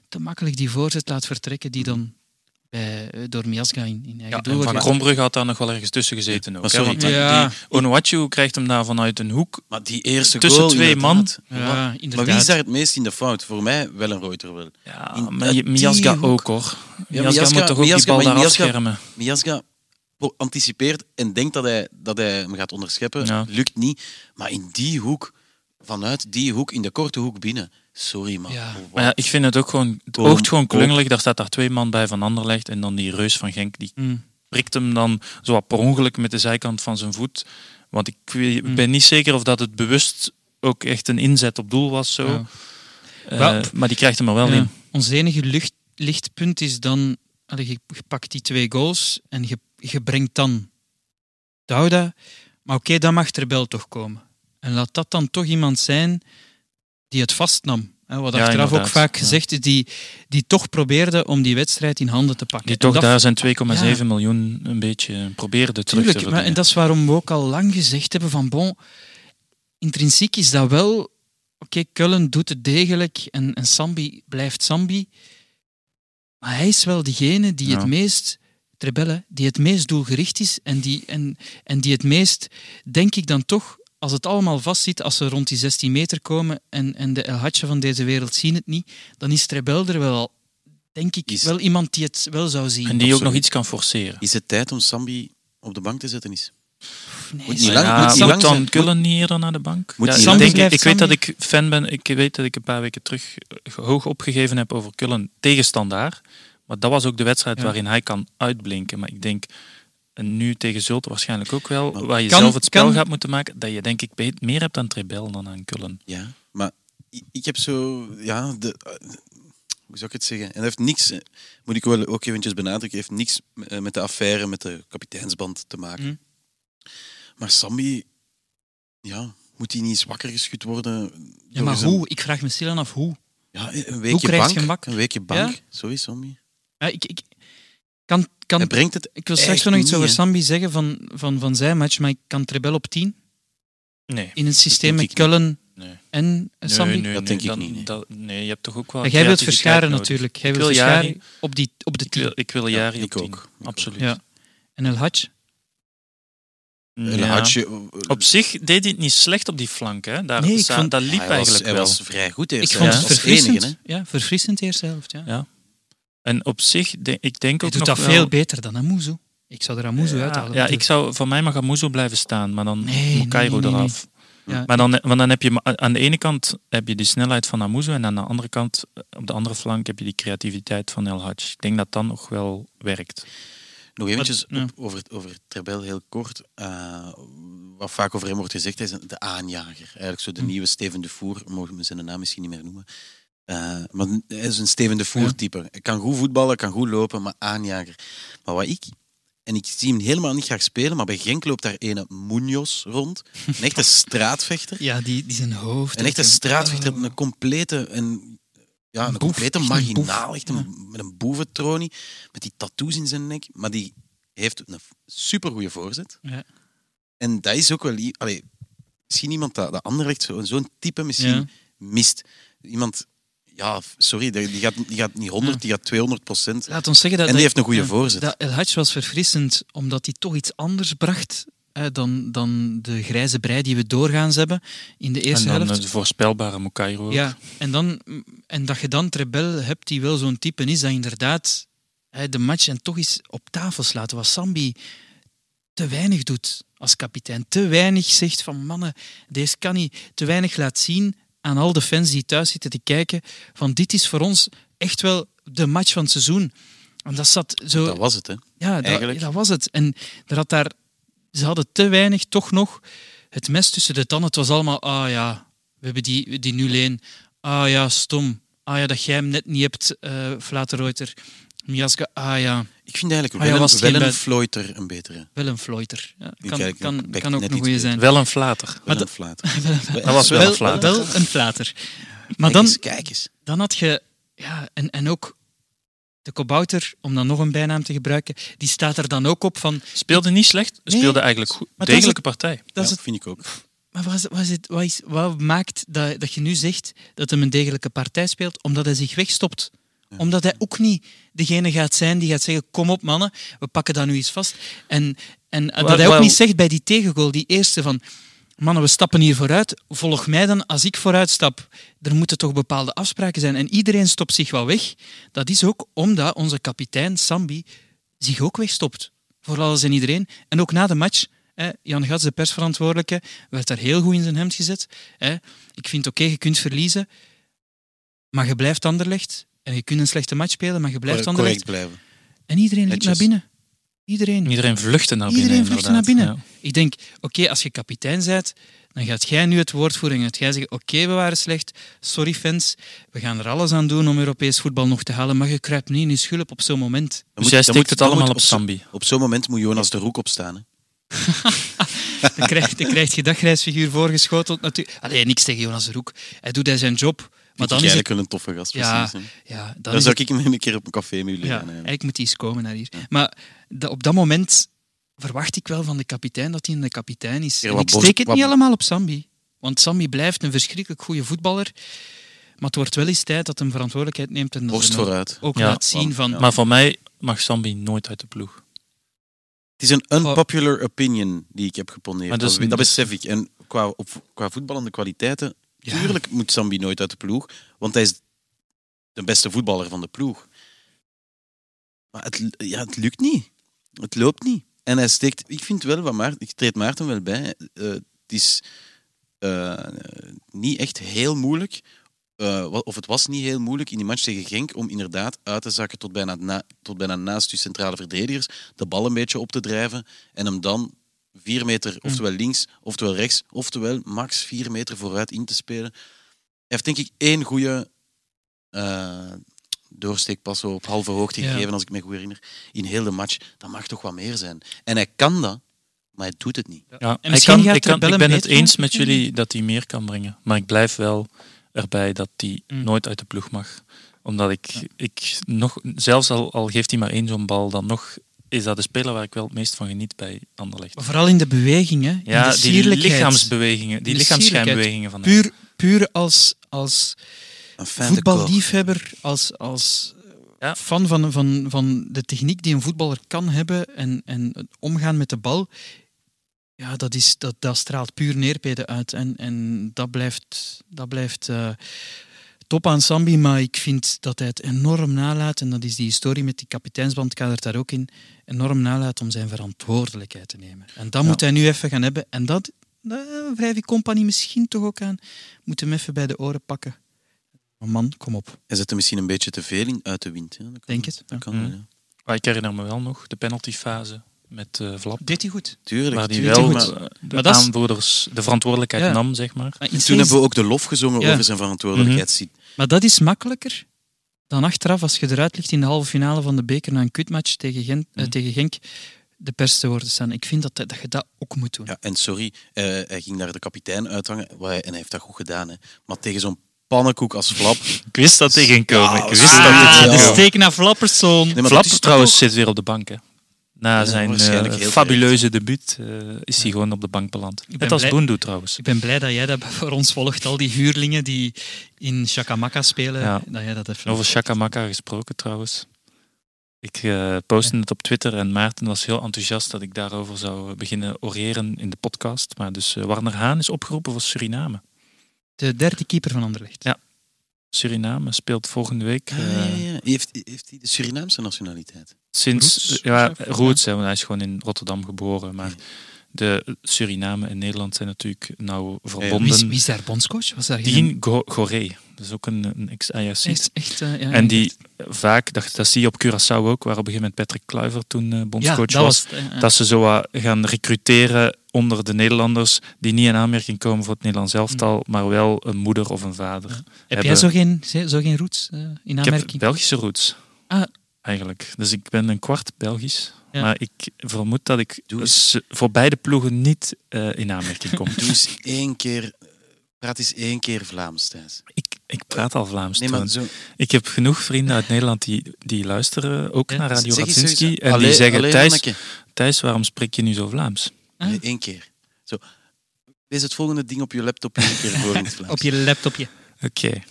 te makkelijk die voorzet laat vertrekken, die dan bij, eh, door Miasga in, in eigen Ja, en Van Krombrugge had daar nog wel ergens tussen gezeten ook. Want die- Ja. die Onuachu krijgt hem daar vanuit een hoek. Maar die eerste Tussen goal, twee inderdaad. Ja, Maar- inderdaad. Maar wie is daar het meest in de fout? Voor mij wel een Reuter wel. Ja, In- maar Miasga ook hoor. Miasga, Miasga- moet toch ook Miasga- die bal daar Miasga- afschermen. Miasga anticipeert en denkt dat hij, dat hij hem gaat onderscheppen. Ja. Lukt niet. Maar in die hoek, vanuit die hoek, in de korte hoek binnen. Sorry, man. Ja. Maar ja, ik vind het ook gewoon, het Gewoon oogt gewoon klungelig. Daar staat daar twee man bij van Anderlecht en dan die reus van Genk, die Mm. prikt hem dan zo wat per ongeluk met de zijkant van zijn voet. Want ik Mm. ben niet zeker of dat het bewust ook echt een inzet op doel was. Zo. Ja. Eh, maar die krijgt hem er wel Ja. in. Ons enige lucht, lichtpunt is dan, allee, je, je pakt die twee goals en je, je brengt dan Douda. Maar oké, dan mag Trebel toch komen. En laat dat dan toch iemand zijn die het vastnam. Hè, wat Ja, achteraf ook vaak gezegd is, die, die toch probeerde om die wedstrijd in handen te pakken. Die toch dat- daar zijn 2,7 Ja. miljoen een beetje probeerde terug te Tuurlijk, maar, verdienen. en dat is waarom we ook al lang gezegd hebben van bon, intrinsiek is dat wel, oké, Cullen doet het degelijk en, en Sambi blijft Sambi, maar hij is wel degene die Ja. het meest, Trebelle, die het meest doelgericht is en die, en, en die het meest, denk ik dan toch, als het allemaal vastzit, als ze rond die 16 meter komen en, en de El Hadje van deze wereld zien het niet, dan is Trebel er wel, denk ik, Is- wel iemand die het wel zou zien. en die ook nog iets kan forceren. Is het tijd om Sambi op de bank te zetten? Is? Nee, Moet niet lang- ja, moet niet lang dan zijn. Cullen niet eerder naar de bank? Moet ja, ik denk, ik, weet dat ik fan ben. Ik weet dat ik een paar weken terug eh, hoog opgegeven heb over Cullen tegen Standaard. Maar dat was ook de wedstrijd Ja. waarin hij kan uitblinken. Maar ik denk, en nu tegen Zulte waarschijnlijk ook wel, Maar waar je kan- zelf het spel kan- gaat moeten maken, dat je denk ik meer hebt aan Trebel dan aan Cullen. Ja, maar ik, heb zo... Ja, de, eh, hoe zou ik het zeggen? En dat heeft niks, eh, moet ik wel ook eventjes benadrukken, heeft niks eh, met de affaire met de kapiteinsband te maken. Hm. Maar Sambi, ja, moet hij niet eens wakker geschud worden? Ja, maar hoe? Ik vraag me stilaan af hoe. Ja, een weekje krijg je bank. hem wakker? Een weekje bank. Ja? Zo is Sambi. Ja, ik, ik, kan, kan, Hij brengt het ik wil straks nog iets over. Sambi zeggen van, van, van zijn match, maar ik kan Trebel op 10 Nee. in een systeem met ik. Cullen Nee. en eh, Sambi. Dat denk ik dan- niet, nee. dat- nee, je hebt toch ook wel. Ja, jij wilt verscharen nodig. natuurlijk. Jij Ik wilt wil verscharen op, die, op de Ik wil, 10. ik wil Ja, Jari ik op tien. ook. Ik Absoluut. Ja. En El Hadj? El Ja. Hadji, Op zich deed hij het niet slecht op die flank. Hè. Daar, Nee, ik vond- dat liep hij eigenlijk was, wel. Hij was vrij goed Ik eerst. vond Ja. het verfrissend. enige. Hè. ja, verfrissend de eerste helft. Ja. Ja. En op zich, de- ik denk ook doet nog dat wel- veel beter dan Amuzu. Ik zou er Amuzu ja, uithalen. Ja, ik zou, voor mij mag Amuzo blijven staan, maar dan Nee, moet Cairo nee, nee, nee. eraf. Ja. Maar dan, want dan heb je aan de ene kant heb je die snelheid van Amuzo en aan de andere kant, eh, op de andere flank, heb je die creativiteit van El Hadj. Ik denk dat dat nog wel werkt. Nog eventjes ja. op- over, over Trebel heel kort. Eh, wat vaak over hem wordt gezegd, hij is de aanjager. Eigenlijk zo de Hm. nieuwe Steven de Voer, mogen we zijn naam misschien niet meer noemen. Maar hij is een Steven de Voer Ja. Hij kan goed voetballen, kan goed lopen, maar aanjager. Maar wat ik, en ik zie hem helemaal niet graag spelen, maar bij Genk loopt daar ene Munoz rond. Een echte straatvechter. Ja, die, die zijn hoofd. Een echte echt, straatvechter, oh. een complete, een, ja, een Een boef, complete echt marginaal, echt een, met een boeventronie, met die tattoos in zijn nek, maar die heeft een supergoeie voorzet. Ja. En dat is ook wel, allee, misschien iemand dat, dat Anderlecht zo- zo'n type misschien mist. Iemand, ja, sorry, die die gaat, die gaat niet 100, Ja. die gaat 200 procent. Laat ons zeggen dat... En die dat- heeft een goede voorzet. Dat El Hadj was verfrissend, omdat hij toch iets anders bracht eh, dan, dan de grijze brei die we doorgaans hebben in de eerste en dan helft. de voorspelbare Mukairo. Ja, en, dan, en dat je dan Trebel hebt die wel zo'n type is, dat inderdaad hè, de match en toch eens op tafel slaat. Wat Sambi te weinig doet als kapitein. Te weinig zegt van mannen, deze kan niet. Te weinig laat zien aan al de fans die thuis zitten te kijken van dit is voor ons echt wel de match van het seizoen. En dat zat zo... Dat was het, hè. Ja, dat, Eigenlijk. dat was het. En er had daar, ze hadden te weinig toch nog het mes tussen de tanden. Het was allemaal, ah ja, we hebben die, die nu leen. Ah ja, stom. Ah ja, dat jij hem net niet hebt, Flaterreuter. Miaska, ah ja, Ik vind eigenlijk Ah, ja, wel, geen wel een Floyter een betere. wel een Floyter. Ja, kan, kan, kan ook een goede zijn. Wel een flater. Wel een flaat. Dat was wel een flater. Wel een flater. Maar Kijk dan, eens, kijk eens. dan had je, ja, en, en ook de Kobouter, om dan nog een bijnaam te gebruiken, die staat er dan ook op van. Speelde niet slecht, Nee, speelde eigenlijk goed. Degelijke partij. Dat ja, is het, vind ik ook. maar wat, wat, is het, wat, is, wat maakt dat, dat je nu zegt dat hem een degelijke partij speelt? Omdat hij zich wegstopt. Omdat hij ook niet degene gaat zijn die gaat zeggen: Kom op, mannen, we pakken dat nu eens vast. En, en dat hij ook niet zegt bij die tegengoal, die eerste van. Mannen, we stappen hier vooruit. Volg mij dan als ik vooruit stap. Er moeten toch bepaalde afspraken zijn. En iedereen stopt zich wel weg. Dat is ook omdat onze kapitein Sambi zich ook wegstopt. Voor alles en iedereen. En ook na de match. Hè, Jan Gats, de persverantwoordelijke, werd daar heel goed in zijn hemd gezet. Hè. Ik vind oké, je kunt verliezen. Maar je blijft Anderlecht. En je kunt een slechte match spelen, maar je blijft Correct Anderlecht. blijven. En iedereen liep Netjes. naar binnen. Iedereen. Iedereen vluchtte naar binnen. Iedereen vluchtte naar binnen. Ik denk, oké, als je kapitein bent, dan gaat jij nu het woord voeren en gaat jij zeggen, oké, we waren slecht, sorry fans, we gaan er alles aan doen om Europees voetbal nog te halen, maar je kruipt niet in je schulp op zo'n moment. Dan Dus moet- jij steekt het allemaal op Sambi. Op zo'n moment moet Jonas de Roek opstaan. Hè. Dan krijg, dan krijg je dagreisfiguur voorgeschoteld. Natuurlijk. Allee, niks tegen Jonas de Roek. Hij doet hij zijn job. Maar dan ik is eigenlijk het... wel een toffe gast. Ja, precies, ja, dan Dan zou het- ik hem een keer op een café mee willen Ja, gaan. eigenlijk moet hij eens komen naar hier. Maar op dat moment verwacht ik wel van de kapitein dat hij een kapitein is. Ja, En wat ik borst- steek het wat- niet allemaal op Sambi. Want Sambi blijft een verschrikkelijk goede voetballer. Maar het wordt wel eens tijd dat hij verantwoordelijkheid neemt en dat Borst vooruit. ook Ja, laat zien van... ja. Maar voor mij mag Sambi nooit uit de ploeg. Het is een unpopular opinion die ik heb geponeerd. Maar is- dat besef ik. En qua, op, qua voetballende kwaliteiten, Ja. tuurlijk moet Sambi nooit uit de ploeg, want hij is de beste voetballer van de ploeg. Maar het, ja, het lukt niet. Het loopt niet. En hij steekt, ik vind wel, wat Maarten, ik treed Maarten wel bij, eh, het is eh, niet echt heel moeilijk, eh, of het was niet heel moeilijk in die match tegen Genk om inderdaad uit te zakken tot bijna, na, tot bijna naast je centrale verdedigers, de bal een beetje op te drijven en hem dan vier meter, oftewel links, oftewel rechts, oftewel max vier meter vooruit in te spelen. Hij heeft denk ik één goede eh, doorsteekpas op halve hoogte Ja. gegeven, als ik me goed herinner, in heel de match. Dat mag toch wat meer zijn. En hij kan dat, maar hij doet het niet. Ja, kan, ik, kan, ben het eens met jullie dat hij meer kan brengen. Maar ik blijf wel erbij dat hij Mm. nooit uit de ploeg mag. Omdat ik, ik nog, zelfs al, al geeft hij maar één zo'n bal, dan nog is dat de speler waar ik wel het meest van geniet bij Anderlecht. Maar Vooral in de bewegingen, in Ja, de die sierlijkheid. lichaamsbewegingen, die De lichaamsschijnbewegingen van hem. Puur, puur als, als de voetballiefhebber, als, als Ja. fan van, van, van de techniek die een voetballer kan hebben en, en het omgaan met de bal, ja, dat, is, dat, dat straalt puur neerpeden uit. En, en dat blijft, dat blijft eh, top aan Sambi, maar ik vind dat hij het enorm nalaat, en dat is die historie met die kapiteinsband, kadert daar ook in, enorm nalaat om zijn verantwoordelijkheid te nemen. En dat Ja. moet hij nu even gaan hebben. En dat, dat wrijf ik compagnie misschien toch ook aan. Moet hem even bij de oren pakken. Maar man, kom op. Hij zet er misschien een beetje te veel in uit de wind. Dat kan Denk het, Dat ja. kan wel, Mhm. ja. Maar ik herinner me wel nog de penaltyfase met eh Vlap. Deed hij goed. Tuurlijk. Hij doet wel de Maar is- aanvoerders de verantwoordelijkheid Ja. nam, zeg maar. Maar, in Toen hebben we ook de lof gezongen Ja. over zijn verantwoordelijkheid. maar dat is makkelijker dan achteraf, als je eruit ligt in de halve finale van de beker na een kutmatch tegen, Gent, eh, Mhm. tegen Genk, de pers te worden staan. Ik vind dat, dat je dat ook moet doen. Ja, en sorry, eh, hij ging daar de kapitein uithangen wat hij- en hij heeft dat goed gedaan. Hè. Maar tegen zo'n pannenkoek als Flap... Ik wist dat hij ging komen. Ja, ik wist ah, dat Ah, de steek naar Flapperson. Nee, maar Flap trouwens toch- zit weer op de bank. Hè. Na zijn waarschijnlijk eh, fabuleuze debuut eh, is hij gewoon op de bank beland. Net als Boendoe trouwens. Ik ben blij dat jij dat voor ons volgt. Al die huurlingen die in Chakamaka spelen, Ja. dat jij dat even... Over Shakamaka gesproken trouwens. Ik eh postte het op Twitter en Maarten was heel enthousiast dat ik daarover zou beginnen oreren in de podcast. Maar dus Warner Haan is opgeroepen voor Suriname. De derde keeper van Anderlecht. Ja. Suriname speelt volgende week. Ah, ja, ja. Heeft, heeft hij de Surinaamse nationaliteit? Sinds Roots, ja, of zo? Roots, hè, want hij is gewoon in Rotterdam geboren. Maar De Suriname en Nederland zijn natuurlijk nauw Wie verbonden. is, wie is daar bondscoach? Was daar geen... Go- Goré, dat is ook een, een ex-Ajax. Echt, echt, eh, ja, En die vaak, dat, dat zie je op Curaçao ook, waar op een gegeven moment Patrick Kluivert toen eh, ja, bondscoach dat was. eh, Dat ze zo gaan recruteren onder de Nederlanders die niet in aanmerking komen voor het Nederlands elftal, maar wel een moeder of een vader. Heb jij zo geen, zo geen roots eh, in Ik heb aanmerking? Belgische roots. Ah. Eigenlijk. Dus ik ben een kwart Belgisch. Ja. Maar ik vermoed dat ik Doe eens. s- voor beide ploegen niet eh, in aanmerking kom. Doe eens één keer, praat eens één keer Vlaams, Thijs. ik, ik praat al Vlaams. Nee, maar zo, Ik heb genoeg vrienden uit Nederland die, die luisteren ook Ja, naar Radio Radzinski. En Allee, die zeggen, allee, Thijs, waarom spreek je nu zo Vlaams? Ah. Nee, één keer. Zo. Lees het volgende ding op je laptop één keer voor in het Vlaams. Op je laptopje. Oké.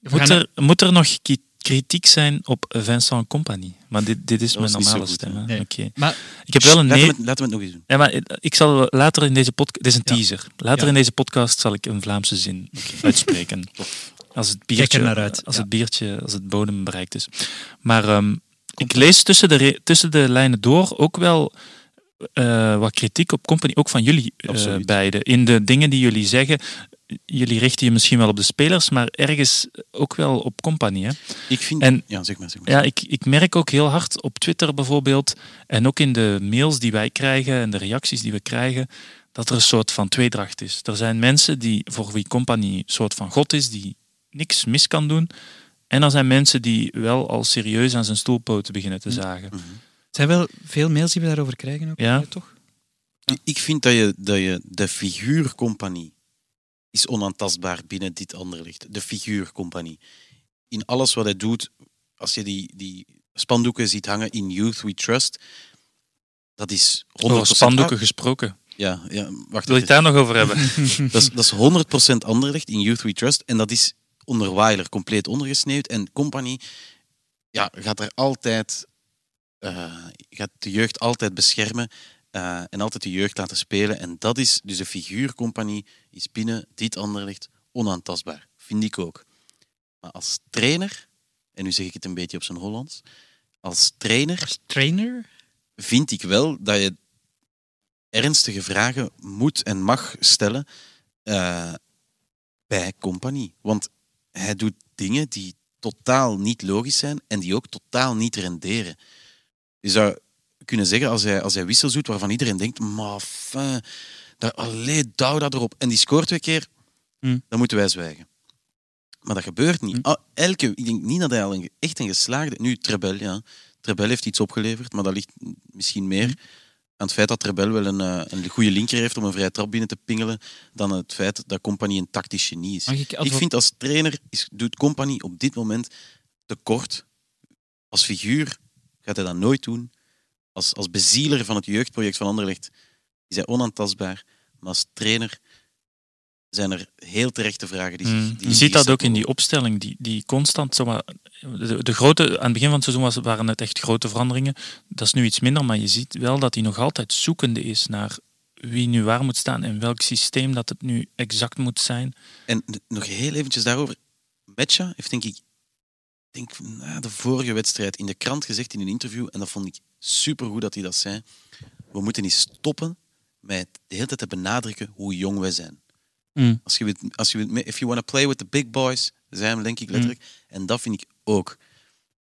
Moet, gaan- er, moet er nog kritiek zijn op Vincent Compagnie? Maar dit, dit is Dat mijn normale goed, stem. Nee. Oké. Maar Ik heb wel een laten, nee... we het, laten we het nog eens doen. Ja, maar ik zal later in deze podcast... Dit is een Ja. teaser. Later Ja. in deze podcast zal ik een Vlaamse zin uitspreken. Als het biertje, Kijk er naar uit, Als ja. het biertje, als het bodem bereikt is. Maar ehm, ik lees tussen de, tussen de lijnen door ook wel eh, wat kritiek op Company, ook van jullie eh, Absoluut. beiden. In de dingen die jullie zeggen, jullie richten je misschien wel op de spelers, maar ergens ook wel op Company. Hè? Ik vind... En- ja, zeg maar. Zeg maar. Ja, ik, ik merk ook heel hard op Twitter bijvoorbeeld, en ook in de mails die wij krijgen en de reacties die we krijgen, dat er een soort van tweedracht is. Er zijn mensen die, voor wie Compagnie een soort van god is, die niks mis kan doen. En er zijn mensen die wel al serieus aan zijn stoelpoten beginnen te zagen. Mhm. het zijn wel veel mails die we daarover krijgen ook, Ja. eh, toch? Ik- Ik vind dat je, dat je de figuurcompagnie is onaantastbaar binnen dit anderlicht. De figuurcompagnie. In alles wat hij doet, als je die, die spandoeken ziet hangen in Youth We Trust, dat is 100% Over spandoeken gesproken. Ja, ja, wacht Wil je het daar nog over hebben? Dat is, dat is 100% anderlicht in Youth We Trust. En dat is onder Weiler compleet ondergesneeuwd. En Company ja, gaat er altijd... eh, gaat de jeugd altijd beschermen. Eh, en altijd de jeugd laten spelen. En dat is... Dus de figuurcompagnie is binnen dit anderlicht onaantastbaar. Vind ik ook. Maar als trainer... En nu zeg ik het een beetje op zijn Hollands. Als trainer Als trainer? vind ik wel dat je ernstige vragen moet en mag stellen eh, bij compagnie. Want hij doet dingen die totaal niet logisch zijn en die ook totaal niet renderen. Je zou kunnen zeggen, als hij, als hij wissels doet waarvan iedereen denkt, maar enfin, daar, allee, douw dat erop. En die scoort twee keer, Hmm. dan moeten wij zwijgen. Maar dat gebeurt niet. Hmm. Ah, elke, ik denk niet dat hij al een, echt een geslaagde... Nu, Trebel, ja. Trebel heeft iets opgeleverd, maar dat ligt misschien meer aan het feit dat Trebel wel een, eh, een goede linker heeft om een vrije trap binnen te pingelen, dan het feit dat Compagnie een tactisch genie is. Ik vind als trainer is, doet Compagnie op dit moment te kort. Als figuur gaat hij dat nooit doen. Als, als bezieler van het jeugdproject van Anderlecht is hij onaantastbaar. Maar als trainer zijn er heel terechte vragen die zich... Mm. die- Je die ziet dat zich ook in die opstelling, die, die constant... Zomaar, de, de grote, aan het begin van het seizoen was, waren het echt grote veranderingen. Dat is nu iets minder, maar je ziet wel dat hij nog altijd zoekende is naar wie nu waar moet staan en welk systeem dat het nu exact moet zijn. En nog heel eventjes daarover. Metja heeft denk ik, denk na de vorige wedstrijd in de krant gezegd in een interview, en dat vond ik supergoed dat hij dat zei, we moeten eens stoppen met de hele tijd te benadrukken hoe jong wij zijn. Mm. Als je als je if you want to play with the big boys, hem denk ik letterlijk. En dat vind ik ook.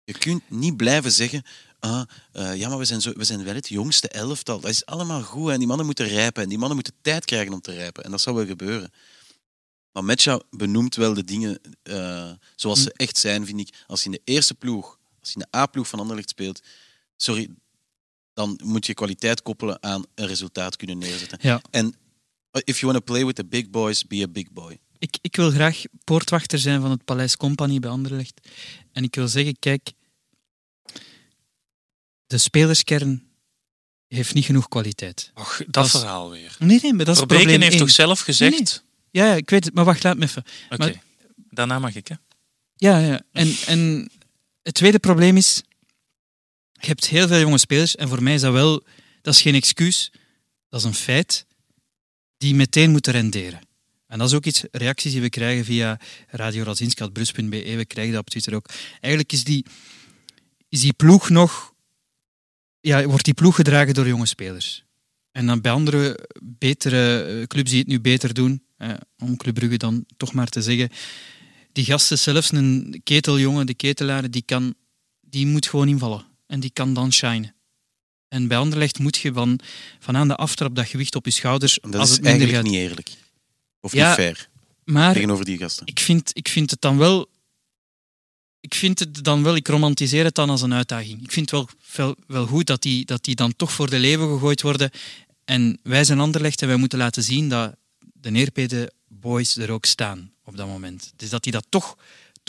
Je kunt niet blijven zeggen, ah, eh, ja, maar we zijn, zo, we zijn wel het jongste elftal. Dat is allemaal goed en die mannen moeten rijpen en die mannen moeten tijd krijgen om te rijpen. En dat zal wel gebeuren. Maar Metja benoemt wel de dingen eh, zoals ze echt zijn, vind ik. Als je in de eerste ploeg, als je in de A-ploeg van Anderlecht speelt, sorry, dan moet je kwaliteit koppelen aan een resultaat kunnen neerzetten. Ja. En if you want to play with the big boys, be a big boy. Ik, ik wil graag poortwachter zijn van het Paleis Compagnie bij Anderlecht. En ik wil zeggen, kijk, de spelerskern heeft niet genoeg kwaliteit. Och, dat, Dat is- verhaal weer. Nee, nee, maar dat is probleem heeft één. toch zelf gezegd... Nee, Ja, ja, ik weet het, maar wacht, laat me even. Oké, Maar- daarna mag ik, hè? Ja, ja. En, en het tweede probleem is, je hebt heel veel jonge spelers en voor mij is dat wel, dat is geen excuus, dat is een feit, die meteen moeten renderen. En dat is ook iets, reacties die we krijgen via radiorazinska.brus.be, we krijgen dat op Twitter ook. Eigenlijk is die, is die ploeg nog, ja, wordt die ploeg gedragen door jonge spelers. En dan bij andere betere eh, clubs die het nu beter doen, eh, om Club Brugge dan toch maar te zeggen, die gasten, zelfs een keteljongen, de ketelaar, die, kan, die moet gewoon invallen. En die kan dan shinen. En bij Anderlecht moet je van, van aan de aftrap dat gewicht op je schouders, En dat als is het eigenlijk gaat. niet eerlijk. Of Ja, niet fair Maar tegenover die gasten. ik vind, ik vind het dan wel. Ik vind het dan wel, ik romantiseer het dan als een uitdaging. Ik vind het wel, wel, wel goed dat die, dat die dan toch voor de leeuwen gegooid worden. En wij zijn Anderlecht en wij moeten laten zien dat de neerpede boys er ook staan op dat moment. Dus dat die dat toch,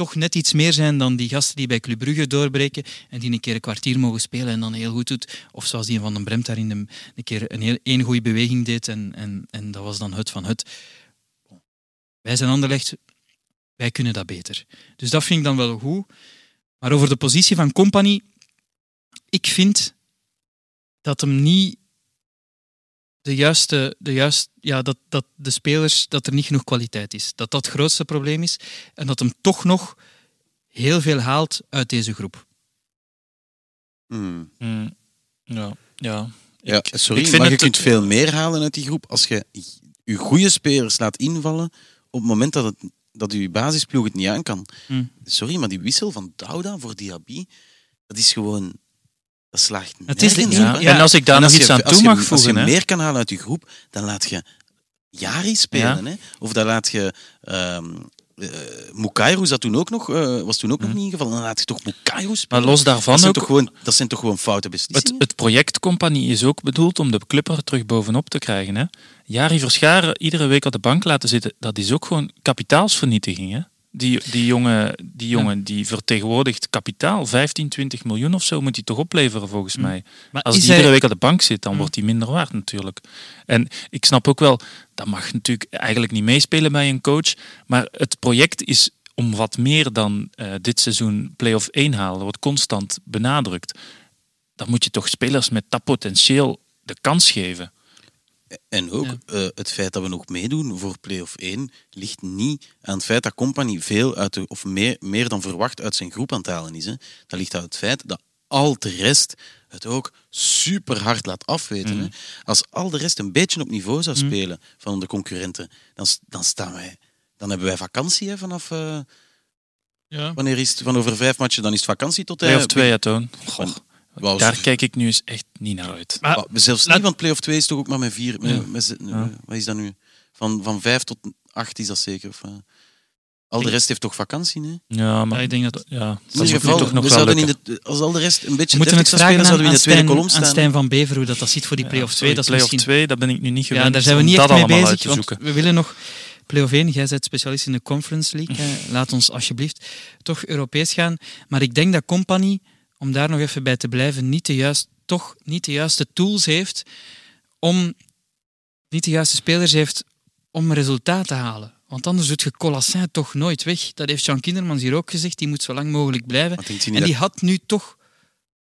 toch net iets meer zijn dan die gasten die bij Club Brugge doorbreken en die een keer een kwartier mogen spelen en dan heel goed doet. Of zoals die van den Bremt daar in de, een keer een heel één goede beweging deed en, en, en dat was dan het van het. Wij zijn Anderlecht, wij kunnen dat beter. Dus dat vind ik dan wel goed. Maar over de positie van Company, ik vind dat hem niet de juiste, de juiste ja, dat, dat de spelers, dat er niet genoeg kwaliteit is. Dat dat het grootste probleem is. En dat hem toch nog heel veel haalt uit deze groep. Hmm. Mm, ja, ja. Ja, Ik- sorry, ik vind maar het- je kunt veel meer halen uit die groep als je je goede spelers laat invallen op het moment dat, het, dat je basisploeg het niet aan kan. Hmm. Sorry, maar die wissel van Douda voor Diaby, dat is gewoon... Dat slaagt Het is- nergens ja, op, hè. En als ik daar En nog als iets je- aan als toe je- mag Als voegen, je hè. meer kan halen uit je groep, dan laat je Jari spelen. Hè? Of dan laat je... ehm eh, Mukairo is dat toen ook nog, eh, was toen ook nog niet ingevallen. Dan laat je toch Mukairo maar spelen. los daarvan dat, zijn ook, toch gewoon, dat zijn toch gewoon foute het, beslissingen? het projectcompagnie is ook bedoeld om de club er terug bovenop te krijgen. Hè. Jari Verscharen iedere week op de bank laten zitten, dat is ook gewoon kapitaalsvernietiging. Hè. Die, die jongen, die, jongen die vertegenwoordigt kapitaal, 15, 20 miljoen of zo moet hij toch opleveren volgens mij. Maar Als die hij- iedere week op de bank zit, dan Mm. wordt hij minder waard natuurlijk. En ik snap ook wel, dat mag natuurlijk eigenlijk niet meespelen bij een coach. Maar het project is om wat meer dan eh, dit seizoen play-off 1 halen. Dat wordt constant benadrukt. Dan moet je toch spelers met dat potentieel de kans geven. En ook Ja. eh, het feit dat we nog meedoen voor play-off 1 ligt niet aan het feit dat Company veel uit de, of meer, meer dan verwacht uit zijn groep aan het halen is. Hè. Dat ligt aan het feit dat al de rest het ook super hard laat afweten. Hè. Als al de rest een beetje op niveau zou spelen van de concurrenten, dan, dan staan wij. Dan hebben wij vakantie hè, vanaf. eh, Ja. wanneer is het? Van over vijf matchen, dan is het vakantie tot. Play-off eh, 2, ja, Toon. Goh, Wauw, daar zo- kijk ik nu eens echt niet naar uit. Maar zelfs laat- niet, want play-off 2 is toch ook maar met vier. Met, Ja. met z'n- Ja. Wat is dat nu? Van, van vijf tot acht is dat zeker. Of, eh, al de rest heeft toch vakantie, hè? Ja, maar Ja, ik denk dat- ja, In ieder geval, toch nog we wel zouden in lukken. de, als al de rest een beetje we moeten het vragen spelen, aan, zouden we in de tweede aan, Stijn, kolom aan staan. Stijn van Bever hoe dat, dat ziet voor die play-off 2. Dat is play-off misschien 2, dat ben ik nu niet gewend Ja, daar zijn we om niet dat echt mee allemaal uit bezig. te Want zoeken. we willen nog play-off 1. Jij bent specialist in de Conference League. hè. Laat ons alsjeblieft toch Europees gaan. Maar ik denk dat Company, om daar nog even bij te blijven, niet de juist, toch niet de juiste tools heeft om niet de juiste spelers heeft om resultaat te halen. Want anders doet je Colossin toch nooit weg. Dat heeft Jean Kindermans hier ook gezegd. Die moet zo lang mogelijk blijven. En die dat- had nu toch...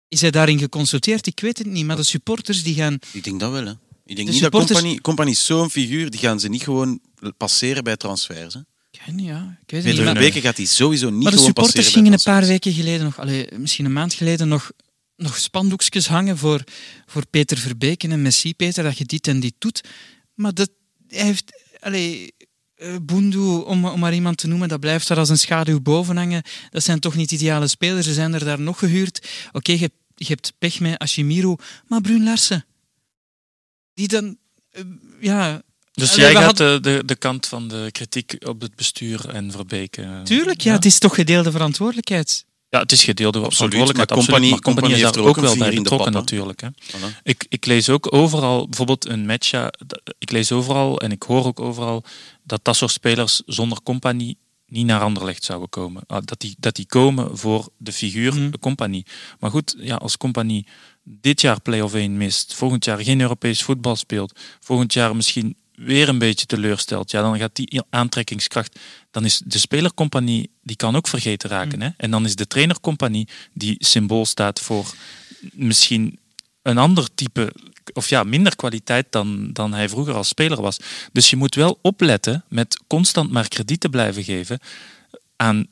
Is hij daarin geconsulteerd? Ik weet het niet. Maar de supporters die gaan... Ik denk dat wel, hè. Ik denk De niet dat supporters- Company, Company is zo'n figuur, die gaan ze niet gewoon passeren bij transfers. Hè. Weet niet, ja. Ik weet maar- weken gaat hij sowieso niet Maar de supporters gingen een paar weken geleden nog, allee, misschien een maand geleden, nog, nog spandoekjes hangen voor, voor Peter Verbeken en Messi Peter, dat je dit en dit doet. Maar dat, hij heeft, allee, eh, Boendoe, om, om maar iemand te noemen, dat blijft daar als een schaduw boven hangen. Dat zijn toch niet ideale spelers. Ze zijn er daar nog gehuurd. Oké, je, je hebt pech met Ashimiru, maar Brun Larsen, die dan, eh, ja, Dus Allee, jij gaat hadden- de, de, kant van de kritiek op het bestuur en Verbeke. eh, tuurlijk, ja, het is toch gedeelde verantwoordelijkheid. Ja, het is gedeelde Absoluut, verantwoordelijkheid, maar absoluut. Maar heeft daar er ook wel bij vinger in de betrokken natuurlijk. Hè. Voilà. Ik, ik lees ook overal, bijvoorbeeld een matcha, ik lees overal en ik hoor ook overal dat dat soort spelers zonder Company niet naar Anderlecht zouden komen. Ah, Dat die, dat die komen voor de figuur Mhm. de Company. Maar goed, ja, als Company dit jaar play-off 1 mist, volgend jaar geen Europees voetbal speelt, volgend jaar misschien weer een beetje teleurstelt, ja, dan gaat die aantrekkingskracht, dan is de spelercompagnie, die kan ook vergeten raken. Hè? En dan is de trainercompagnie, die symbool staat voor misschien een ander type, of ja, minder kwaliteit dan, dan hij vroeger als speler was. Dus je moet wel opletten met constant maar krediet te blijven geven aan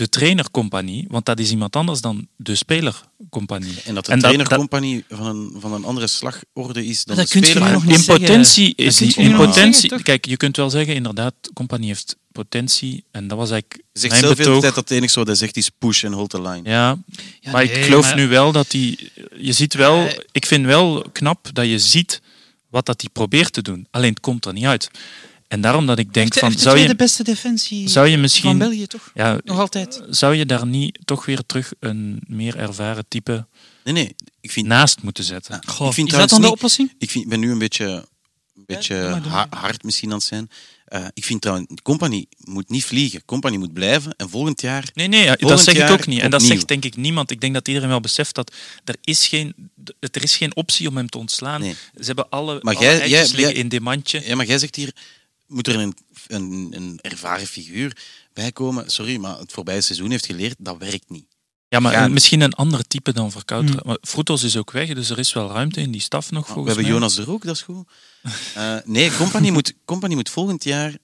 de trainercompagnie, want dat is iemand anders dan de spelercompagnie. En dat de En dat- trainercompagnie van, een, van een andere slagorde is dan Dat de kun je speler. nu nog niet in zeggen. potentie is die, je in potentie, zeggen, kijk, je kunt wel zeggen, inderdaad, compagnie heeft potentie en dat was eigenlijk zegt zelf de tijd dat het enige wat hij zegt is push en hold the line. Ja, Ja, maar nee, ik geloof maar- nu wel dat hij, je ziet wel, ik vind wel knap dat je ziet wat dat hij probeert te doen. Alleen het komt er niet uit. En daarom dat ik denk van, de zou je, beste defensie zou je van misschien, België, toch? ja, Nog altijd. zou je daar niet toch weer terug een meer ervaren type Nee, nee. Ik vind, naast moeten zetten? Ja, Goh, ik vind is dat dan de oplossing? Ik vind, ben nu een beetje, een beetje ha- hard misschien aan het zijn. Eh, ik vind trouwens, Company moet niet vliegen. Company moet blijven. En volgend jaar... Nee, nee, dat zeg ik ook niet. En dat opnieuw. zegt denk ik niemand. Ik denk dat iedereen wel beseft dat er is geen, er is geen optie om hem te ontslaan. Nee. Ze hebben alle, Maar alle jij- eitjes jij- liggen jij- in dit mandje. Ja, maar jij zegt hier, moet er een, een, een ervaren figuur bij komen. Sorry, maar het voorbije seizoen heeft geleerd, dat werkt niet. Ja, maar misschien een ander type dan Verkouter. Hmm. Maar Frutos is ook weg, dus er is wel ruimte in die staf nog We volgens hebben mij. Jonas er ook, dat is goed. Eh, nee, Company moet, Company moet volgend jaar...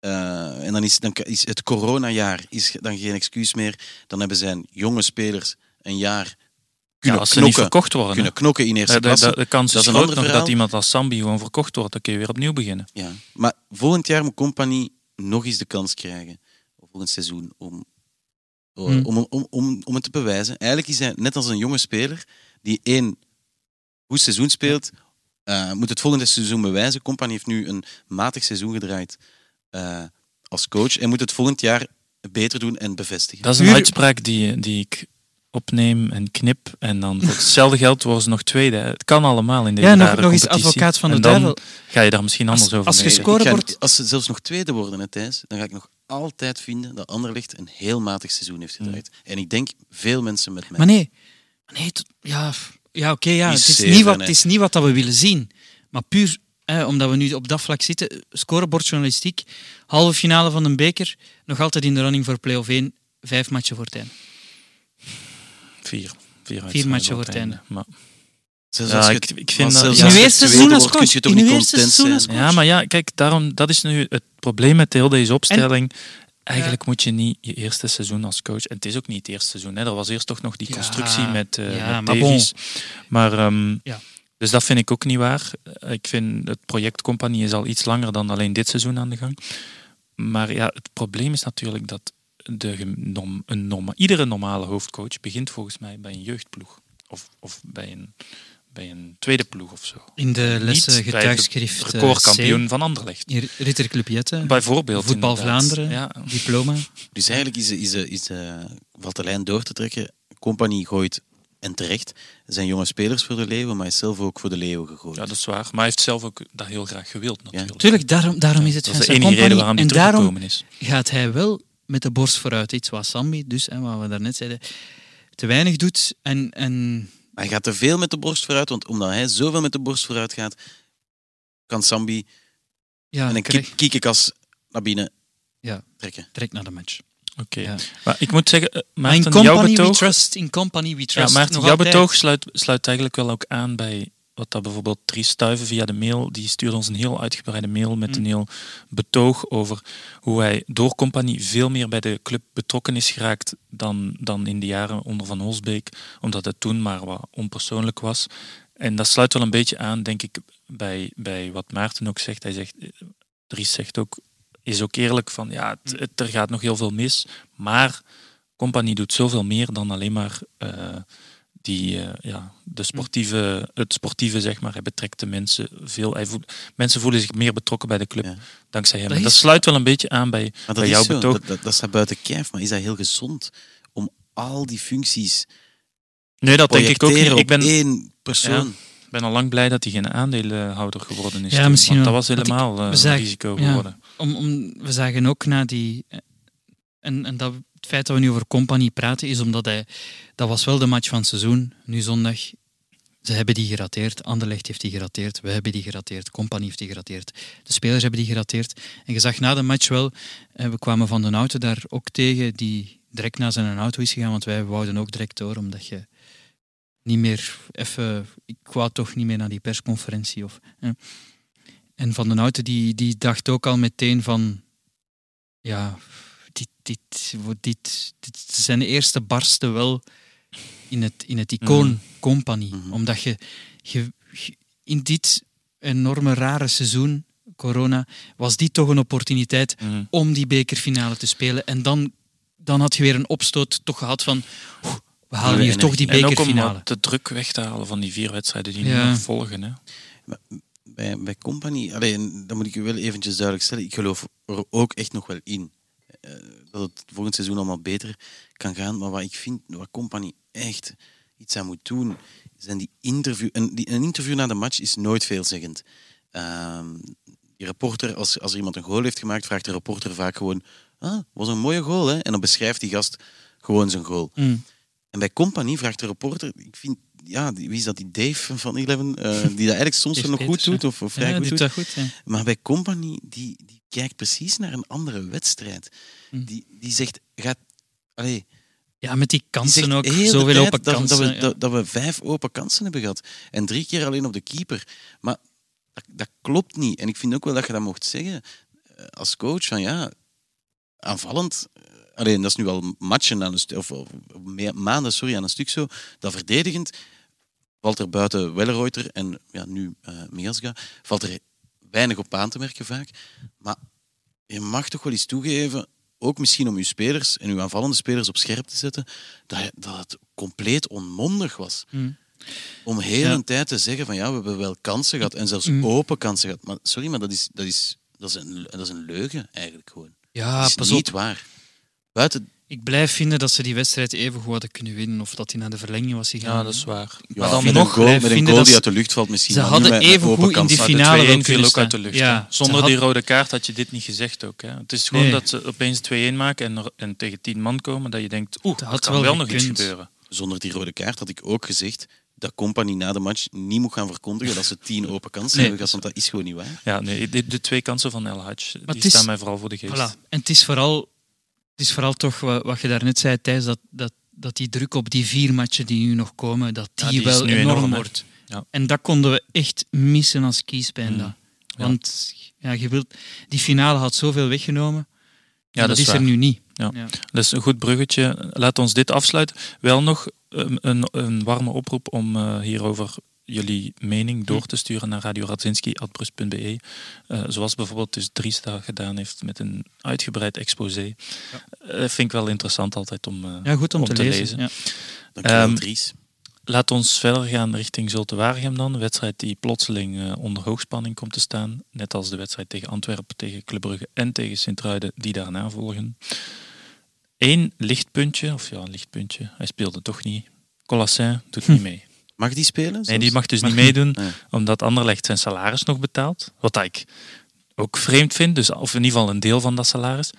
eh, en dan is, dan is het coronajaar is dan geen excuus meer. Dan hebben zijn jonge spelers een jaar ja, kunnen, als ze niet knokken, verkocht worden. kunnen knokken in eerste de, klasse. de, de kans Dat is groot nog dat iemand als Sambi gewoon verkocht wordt. Dan kun je weer opnieuw beginnen. Ja. Maar volgend jaar moet Company nog eens de kans krijgen, of volgend seizoen, om, eh, Hmm. om, om, om, om het te bewijzen. Eigenlijk is hij net als een jonge speler die één goed seizoen speelt, eh, moet het volgende seizoen bewijzen. Company heeft nu een matig seizoen gedraaid eh, als coach en moet het volgend jaar beter doen en bevestigen. Dat is een uitspraak die, die ik opneem en knip. En dan voor hetzelfde geld worden ze nog tweede. Het kan allemaal in deze Ja, nog, nog eens competitie. advocaat van de En dan duivel. ga je daar misschien Als- anders over als Ik ga- scorebord- als ze zelfs nog tweede worden, hè, Thijs, dan ga ik nog altijd vinden dat Anderlecht een heel matig seizoen heeft gedraaid. En ik denk veel mensen met mij. Maar nee, maar nee ja, ja oké, ja, het, is zeven, niet wat, het is niet wat dat we willen zien. Maar puur hè, omdat we nu op dat vlak zitten, scorebordjournalistiek, halve finale van een beker, nog altijd in de running voor play-off 1, vijf matchen voor het einde. Vier. Vier, uitslagen matchen voor het einde. Maar, Zelfs Ja, als je- ik- ik vind dat- zelfs In uw eerste seizoen als wordt, kun je coach. In uw eerste seizoen ja, maar ja, kijk, daarom, dat is nu het probleem met heel deze opstelling. Eigenlijk moet je niet je eerste seizoen als coach. En het is ook niet het eerste seizoen. Hè. Er was eerst toch nog die Ja, constructie met, eh ja, met maar Davies. Maar, ehm, Ja. Dus dat vind ik ook niet waar. Ik vind het project Compagnie is al iets langer dan alleen dit seizoen aan de gang. Maar ja, het probleem is natuurlijk dat de, een norma- iedere normale hoofdcoach begint volgens mij bij een jeugdploeg. Of, of bij, een, bij een tweede ploeg of zo. In de Niet lessen bij de getuigschrift eh, recordkampioen van Anderlecht. C, hier, Ritterclub Jette, Bijvoorbeeld. Voetbal inderdaad. Vlaanderen, Ja. diploma. Dus eigenlijk is, is, is, eh, valt de lijn door te trekken. Compagnie gooit, en terecht, zijn jonge spelers voor de leeuwen, maar hij is zelf ook voor de leeuwen gegooid. ja, dat is waar. Maar hij heeft zelf ook dat heel graag gewild natuurlijk. Tuurlijk, daarom, daarom is het dat is de enige reden Kompany. waarom hij En daarom teruggekomen is. gaat hij wel met de borst vooruit. Iets wat Sambi, dus, hè, wat we daarnet zeiden, te weinig doet. En, en hij gaat te veel met de borst vooruit, want omdat hij zoveel met de borst vooruit gaat, kan Sambi ja, en een krijg- kiek- kiekenkas naar binnen Ja. trekken. direct naar de match. Oké. Ja. Maar ik moet zeggen, eh, Maar in Maarten, jouw company we betoog, trust, in company we ja, trust. Maarten, nog jouw altijd. betoog sluit, sluit eigenlijk wel ook aan bij wat dat bijvoorbeeld Dries Stuiven via de mail, die stuurde ons een heel uitgebreide mail met Mm. een heel betoog over hoe hij door compagnie veel meer bij de club betrokken is geraakt dan, dan in de jaren onder Van Holsbeek, omdat het toen maar wat onpersoonlijk was. En dat sluit wel een beetje aan, denk ik, bij, bij wat Maarten ook zegt. Hij zegt, Dries zegt ook, is ook eerlijk van, ja, het, het- er gaat nog heel veel mis, maar compagnie doet zoveel meer dan alleen maar eh, die, eh, ja, de sportieve, het sportieve, zeg maar. Hij betrekt de mensen veel. Hij voelt, mensen voelen zich meer betrokken bij de club Ja. dankzij hem. Dat En Dat, is- sluit wel een beetje aan bij, Maar dat, bij is jouw zo, betoog. dat, dat, dat staat buiten kijf, maar is dat heel gezond om al die functies nee, dat denk ik ook niet. Ik ben, één persoon? ik ben al lang blij dat hij geen aandeelhouder geworden is. Ja, toen, misschien want dat was ik- helemaal eh, een risico ja. geworden. Om, om, we zagen ook na die... En, en dat, het feit dat we nu over company praten, is omdat hij... Dat was wel de match van het seizoen, nu zondag. Ze hebben die gerateerd. Anderlecht heeft die gerateerd. We hebben die gerateerd. Company heeft die gerateerd. De spelers hebben die gerateerd. En je zag na de match wel... eh, We kwamen van de auto daar ook tegen, die direct naar zijn auto is gegaan. Want wij wouden ook direct door, omdat je niet meer even... Ik wou toch niet meer naar die persconferentie. Of. En Van den Houten die, die dacht ook al meteen van... Ja, dit, dit, dit zijn de eerste barsten wel in het, in het icoon Mhm. compagnie. Mhm. Omdat je, je, je- in dit enorme rare seizoen, corona, was dit toch een opportuniteit Mhm. om die bekerfinale te spelen. En dan, dan had je weer een opstoot toch gehad van oeh, we halen hier toch die En ook om bekerfinale. de druk weg te halen van die vier wedstrijden die Ja. nu nog volgen. Hè. bij, bij Company, alleen, dat moet ik u wel eventjes duidelijk stellen, ik geloof er ook echt nog wel in. eh, dat het volgend seizoen allemaal beter kan gaan. Maar wat ik vind, wat Company echt iets aan moet doen, zijn die interview... Een, die, een interview na de match is nooit veelzeggend. Ehm die reporter, als, als er iemand een goal heeft gemaakt, vraagt de reporter vaak gewoon ah, was een mooie goal, hè? En dan beschrijft die gast gewoon zijn goal. Mm. En bij Company vraagt de reporter, ik vind, ja, wie is dat, die Dave van Eleven, eh, die dat eigenlijk soms nog goed doet, of, of vrij Ja, goed doet doet. dat goed. Ja. Maar bij Company, die, die kijkt precies naar een andere wedstrijd. Hm. Die, die zegt, gaat, allee, ja, met die kansen ook. Zoveel open dat, kansen. Dat we, ja. dat, dat we vijf open kansen hebben gehad. En drie keer alleen op de keeper. Maar dat, dat klopt niet. En ik vind ook wel dat je dat mocht zeggen eh, als coach. Van ja, aanvallend... eh, Alleen, dat is nu al matchen aan een stuk, of, of maanden sorry, aan een stuk zo. Dat verdedigend valt er buiten Welleroyter en ja, nu Miasga, valt er weinig op aan te merken vaak. Maar je mag toch wel eens toegeven, ook misschien om uw spelers en uw aanvallende spelers op scherp te zetten, dat, dat het compleet onmondig was. Mm. Om heel Ja. een tijd te zeggen van ja, we hebben wel kansen gehad en zelfs Mm. open kansen gehad. Maar sorry, maar dat is, dat is, dat is, een, dat is een leugen eigenlijk gewoon. Ja, dat is pas niet op. waar. Buiten, Ik blijf vinden dat ze die wedstrijd even goed hadden kunnen winnen. Of dat die naar de verlenging was gegaan. Ja, dat is waar. ja, maar dan met nog een goal, met een goal die ze- uit de lucht valt misschien. Ze hadden even goed in die finale 2-1 wel viel kunnen ook uit de lucht. Ja, Zonder had- die rode kaart had je dit niet gezegd ook. Hè. Het is gewoon Nee. dat ze opeens 2-1 maken en, er- en tegen 10 man komen, dat je denkt, oeh, Dat had kan wel wel nog iets gebeuren. Zonder die rode kaart had ik ook gezegd dat Company na de match niet moet gaan verkondigen dat ze tien open kansen Nee. hebben gehad, want dat is gewoon niet waar. Ja, nee, de, de twee kansen van El Hadj, die is- staan mij vooral voor de geest. Voilà. En het is vooral, is vooral toch wat, wat je daarnet zei, Thijs, dat, dat, dat die druk op die vier matchen die nu nog komen, dat die, Ja, die is wel enorm, wordt. Ja. En dat konden we echt missen als kiespijn. Mm. Want ja, je wilt, die finale had zoveel weggenomen. Ja, dat is is er nu niet. Ja. Ja. Dat is een goed bruggetje. Laat ons dit afsluiten. Wel nog een, een warme oproep om eh, hierover jullie mening door te sturen naar radioradzinski.brust.be. Eh zoals bijvoorbeeld dus Dries dat gedaan heeft met een uitgebreid exposé. Eh, vind ik wel interessant altijd om, eh, Ja, goed om, om te, te lezen. lezen. Ja. Dankjewel, Ehm, Dries. Laat ons verder gaan richting Zulte Waregem dan. Een wedstrijd die plotseling onder hoogspanning komt te staan. Net als de wedstrijd tegen Antwerpen, tegen Club Brugge en tegen Sint-Truiden die daarna volgen. Eén lichtpuntje, of ja, een lichtpuntje. Hij speelde toch niet. Colassin doet niet mee. Mag die spelen? Nee, die mag dus Mag niet meedoen, Ah, omdat Anderlecht zijn salaris nog betaalt. Wat ik ook vreemd vind, dus, of in ieder geval een deel van dat salaris.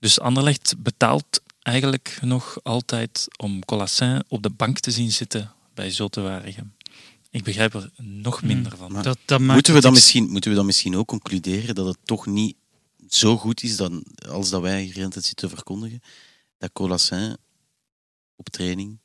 Dus Anderlecht betaalt eigenlijk nog altijd om Colassin op de bank te zien zitten bij Zulte Waregem. Ik begrijp er nog minder van. Maar- Dat, dat Moeten we, het dan iets- misschien, moeten we dan misschien ook concluderen dat het toch niet zo goed is dan, als dat wij hier hele tijd zitten te verkondigen, dat Colassin op training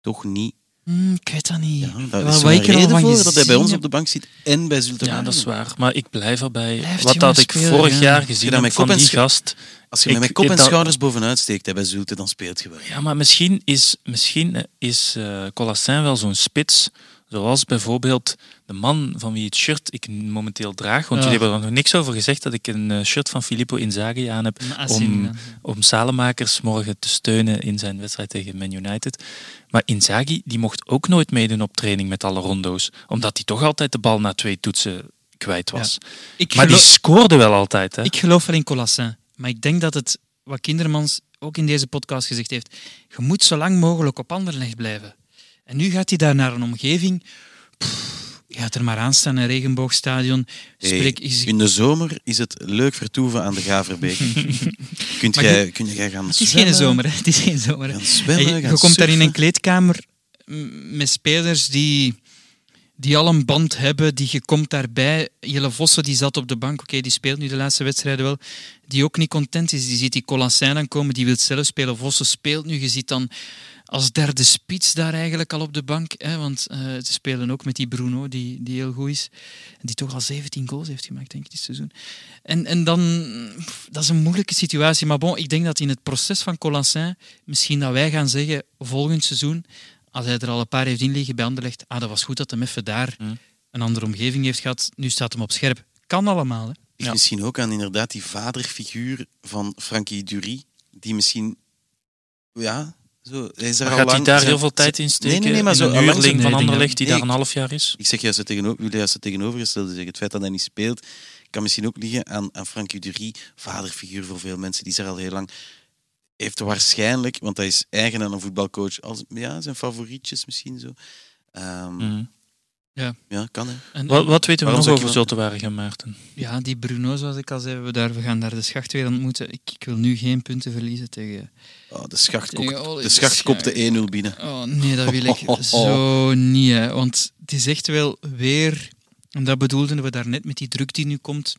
toch niet... Hmm, ik weet dat niet. Ja, Wat- is wat ik er al voor dat hij bij ons op de bank zit en bij Zulte Ja, dat is waar. Maar ik blijf erbij. Blijft Wat dat ik spelen, vorig ja. jaar gezien dat heb van die gast. Als je Ik- met kop en dat- schouders bovenuit steekt hè, bij Zulte, dan speelt je wel. Ja, maar misschien is, misschien is eh Colassin wel zo'n spits. Zoals bijvoorbeeld de man van wie het shirt ik momenteel draag. Want Ja. jullie hebben er nog niks over gezegd dat ik een eh, shirt van Filippo Inzaghi aan heb. Om, om Salemakers morgen te steunen in zijn wedstrijd tegen Man United. Maar Inzaghi die mocht ook nooit meedoen op training met alle rondo's. Omdat hij toch altijd de bal na twee toetsen kwijt was. Ik Maar die scoorde wel altijd. Hè? Ik geloof wel in Colassin. Maar ik denk dat het, wat Kindermans ook in deze podcast gezegd heeft, je moet zo lang mogelijk op Anderlecht blijven. En nu gaat hij daar naar een omgeving. Pff, gaat er maar aan staan, een regenboogstadion. Spreek, in de zomer is het leuk vertoeven aan de Gaverbeek. kunt, jij, kun jij gaan het is zwemmen? geen zomer, hè. Het is geen zomer. Gaan zwemmen, je, gaan je komt daar in een kleedkamer met spelers die, die al een band hebben. Die je komt daarbij. Jelle Vossen die zat op de bank. Oké, die speelt nu de laatste wedstrijden wel. Die ook niet content is. Die ziet die Colassin dan komen. Die wil zelf spelen. Vossen speelt nu. Je ziet dan als derde spits daar eigenlijk al op de bank. Hè, want eh, ze spelen ook met die Bruno, die, die heel goed is. En die toch al 17 goals heeft gemaakt, denk ik, dit seizoen. En, en dan, pff, dat is een moeilijke situatie. Maar bon, ik denk dat in het proces van Colassin, misschien dat wij gaan zeggen, volgend seizoen, als hij er al een paar heeft inliggen bij Anderlecht, ah, dat was goed dat hem even daar Hmm. een andere omgeving heeft gehad. Nu staat hem op scherp. Kan allemaal, hè. Ik Ja. misschien ook aan inderdaad die vaderfiguur van Frankie Dury, die misschien, ja, zo, hij is er Maar al gaat hij daar zijn- heel veel tijd in steken? Nee, nee, nee, maar zo een huurling van Anderlecht die nee, daar een half jaar is? Ik zeg juist het, tegenover, wil juist het tegenovergestelde zeggen. Het feit dat hij niet speelt, kan misschien ook liggen aan, aan Frankie vaderfiguur voor veel mensen. Die is er al heel lang. Heeft waarschijnlijk, want hij is eigen aan een voetbalcoach, als, ja, zijn favorietjes misschien zo. Mhm. Ja, kan hè. En, Wat, wat weten we nog over Zultewaregem, Maarten? Ja, die Bruno, zoals ik al zei, we, daar, we gaan daar de schacht weer ontmoeten. Ik, ik wil nu geen punten verliezen tegen... Oh, de schacht, Tegen de de schacht kopte Schacht. 1-0 binnen. Oh nee, dat wil ik zo niet. Hè. Want het is echt wel weer... En dat bedoelden we daarnet met die druk die nu komt.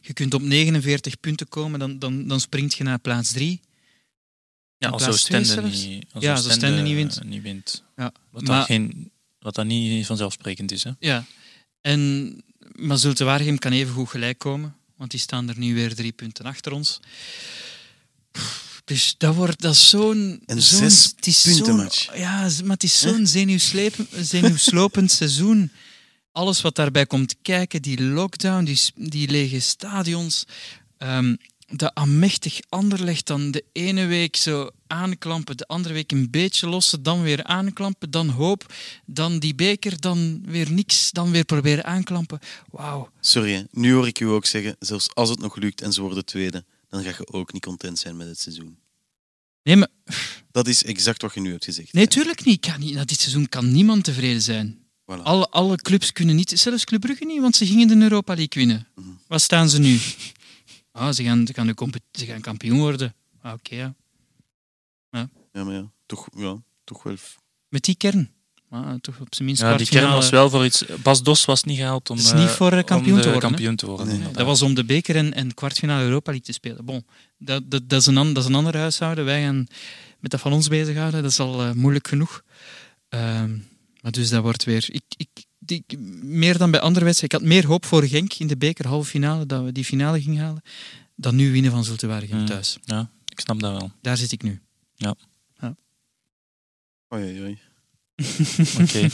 Je kunt op 49 punten komen, dan, dan, dan springt je naar plaats 3. Ja, als Oostende zelfs? niet, als Ja, als Oostende niet wint. niet wint. Ja, Wat, maar- dan geen, wat dan niet vanzelfsprekend is. Hè? Ja. En, maar Zulte Waregem kan even goed gelijk komen, want die staan er nu weer drie punten achter ons. Dus dat wordt dat is zo'n... Een zo'n- zes het is punten zo'n- match. Ja, maar het is zo'n zenuwslopend seizoen. Alles wat daarbij komt kijken, die lockdown, die, die lege stadions, de amechtig Anderlecht dan de ene week zo aanklampen, de andere week een beetje lossen, dan weer aanklampen, dan hoop, dan die beker, dan weer niks, dan weer proberen aanklampen. Wauw. Sorry, nu hoor ik u ook zeggen, zelfs als het nog lukt en ze worden tweede, dan ga je ook niet content zijn met het seizoen. Nee, maar, Dat is exact wat je nu hebt gezegd. nee, tuurlijk niet. Kan niet. Na dit seizoen kan niemand tevreden zijn. Voilà. Alle, alle clubs kunnen niet, zelfs Club Brugge niet, want ze gingen de Europa League winnen. Mhm. Wat staan ze nu? Ah, ze, gaan, ze, gaan ze gaan kampioen worden. Ah, Oké, ja. Ja, maar ja, toch, ja, toch wel. met die kern. Maar toch op zijn minst Ja, die kern was wel voor iets. Bas Dos was niet gehaald om, Het is niet eh, voor, eh, kampioen om te de worden, kampioen te worden. Nee. Dat was om de beker en, en kwartfinale Europa League te spelen. Bon, dat, dat, dat, is een, an- dat is een ander huishouden. Wij gaan met dat van ons bezighouden. Dat is al eh, moeilijk genoeg. Ehm, maar dus dat wordt weer... Ik, ik, ik- meer dan bij andere wedstrijden. Ik had meer hoop voor Genk in de beker halve finale, dat we die finale gingen halen, dan nu winnen van Zulte Waregem Mm. thuis. Ja, ik snap dat wel. Daar zit ik nu. Oei, oei. Oké.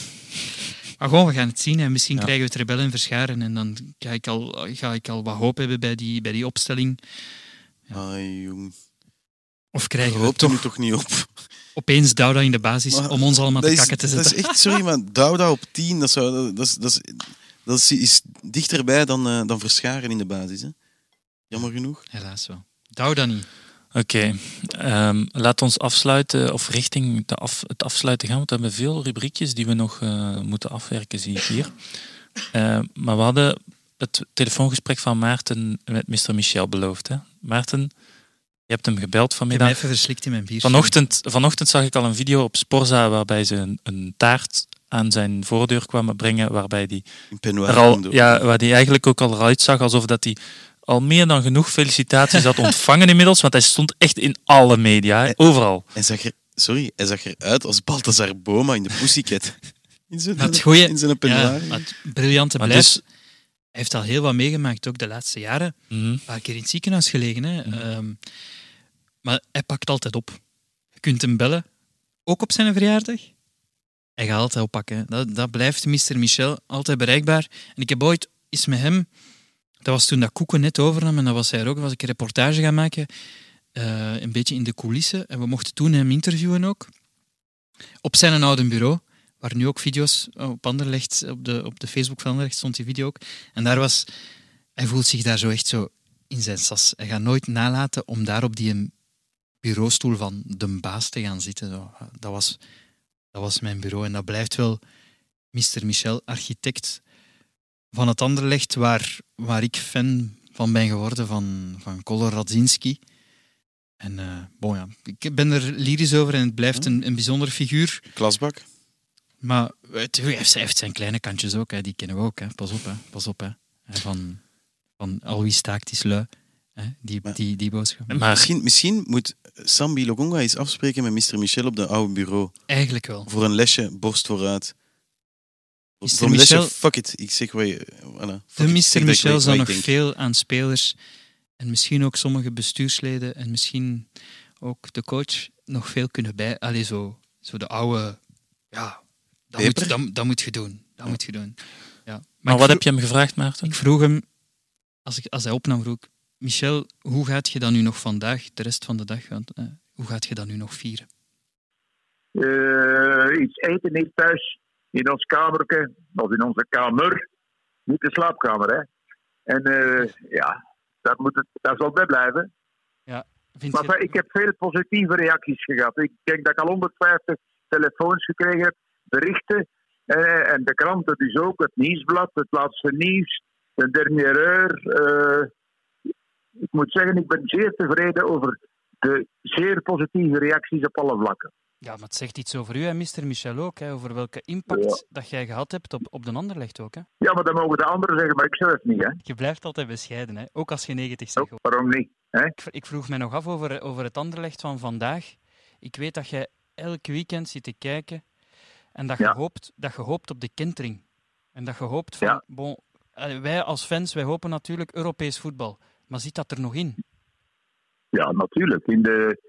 Maar gewoon, we gaan het zien. En misschien Ja. krijgen we het rebellen verscharen. En dan ga ik al, ga ik al wat hoop hebben bij die, bij die opstelling. Ja. Ai, jong. Of krijgen we Hoop er toch nu toch niet op. opeens Douda in de basis Maar om ons allemaal Dat te is, kakken te dat zetten. is echt, sorry, maar Douda op 10, dat, zou, dat, is, dat, is, dat is, is dichterbij dan, eh, dan verscharen in de basis. Hè. Jammer genoeg. Helaas wel. Douda niet. Oké, ehm, laat ons afsluiten of richting de af, het afsluiten gaan, want we hebben veel rubriekjes die we nog eh, moeten afwerken, zie ik hier. Eh, maar we hadden het telefoongesprek van Maarten met Mr. Michel beloofd. Hè? Maarten, je hebt hem gebeld Ik heb vanmiddag. even verslikt in mijn bier. Vanochtend, vanochtend zag ik al een video op Sporza waarbij ze een, een taart aan zijn voordeur kwamen brengen, waarbij die er al, ja, waar die eigenlijk ook al eruit zag alsof dat hij al meer dan genoeg felicitaties had ontvangen inmiddels, want hij stond echt in alle media, overal. Hij zag er, sorry, hij zag eruit als Balthazar Boma in de Pussycat. In zijn, Maar het goeie- in zijn Ja, het briljante Maar blijft. dus, Hij heeft al heel wat meegemaakt, ook de laatste jaren. mhm, Een paar keer in het ziekenhuis gelegen. Hè. Ehm, maar hij pakt altijd op. Je kunt hem bellen, ook op zijn verjaardag. Hij gaat altijd oppakken. Dat, dat blijft Mr. Michel altijd bereikbaar. En ik heb ooit eens met hem, dat was toen dat Koeken net overnam, en dat was hij er ook, was ik een reportage gaan maken, eh, een beetje in de coulissen. En we mochten toen hem interviewen ook. Op zijn oude bureau, waar nu ook video's op Anderlecht, op de, op de Facebook van Anderlecht stond die video ook. En daar was, hij voelt zich daar zo echt zo in zijn sas. Hij gaat nooit nalaten om daar op die bureaustoel van de baas te gaan zitten. Zo. Dat, was, dat was mijn bureau en dat blijft wel Mr. Michel, architect van het Anderlecht, waar, waar ik fan van ben geworden, van, van Kolor Radzinski. En bon, ja, ik ben er lyrisch over en het blijft een, een bijzondere figuur. Klasbak. Maar het, hij heeft, zijn kleine kantjes ook, hè. die kennen we ook. Hè. Pas op, hè. pas op. Hè. Van, van al wie staakt is lui. Hè? Die, Maar- die, die boodschap. Maar Misschien, misschien moet Sambi Logonga eens afspreken met Mr. Michel op de oude bureau. Eigenlijk wel. Voor een lesje borst vooruit. Mr. Voor een lesje, Michel- fuck it. Ik zeg wat je... Voilà, De Mr. Michel wat nog veel aan spelers en misschien ook sommige bestuursleden en misschien ook de coach nog veel kunnen bij. Allee, zo, zo de oude. Ja, dat moet, dat, dat moet je doen. Dat moet je doen. Ja. Maar, wat vroeg- heb je hem gevraagd, Maarten? Ik vroeg hem, als, ik, als hij opnam, vroeg ik, Michel, hoe gaat je dat nu nog vandaag, de rest van de dag, gaan, eh, hoe gaat je dat nu nog vieren? Eh, iets eten niet thuis in ons kamerke, of in onze kamer. Niet de slaapkamer, hè. En eh, ja, daar, moet het, daar zal bij blijven. Vind Maar je- ik heb veel positieve reacties gehad. Ik denk dat ik al 150 telefoons gekregen heb, berichten. En de kranten dus ook, het nieuwsblad, het laatste nieuws, de dernière heure. Ik moet zeggen, ik ben zeer tevreden over de zeer positieve reacties op alle vlakken. Ja, maar het zegt iets over u en Mr. Michel ook, hè, over welke impact dat jij gehad hebt op, op de Anderlecht ook. Hè. Ja, maar dat mogen de anderen zeggen, maar ik zelf niet. Hè? Je blijft altijd bescheiden, hè, ook als je 90 zegt. Oh, waarom niet? Hè? Ik, ik vroeg mij nog af over, over het Anderlecht van vandaag. Ik weet dat jij elk weekend zit te kijken en dat je, Ja. hoopt, dat je hoopt op de kentering. En dat je hoopt van, Ja. bon, wij als fans, wij hopen natuurlijk Europees voetbal. Maar zit dat er nog in? Ja, natuurlijk. In de,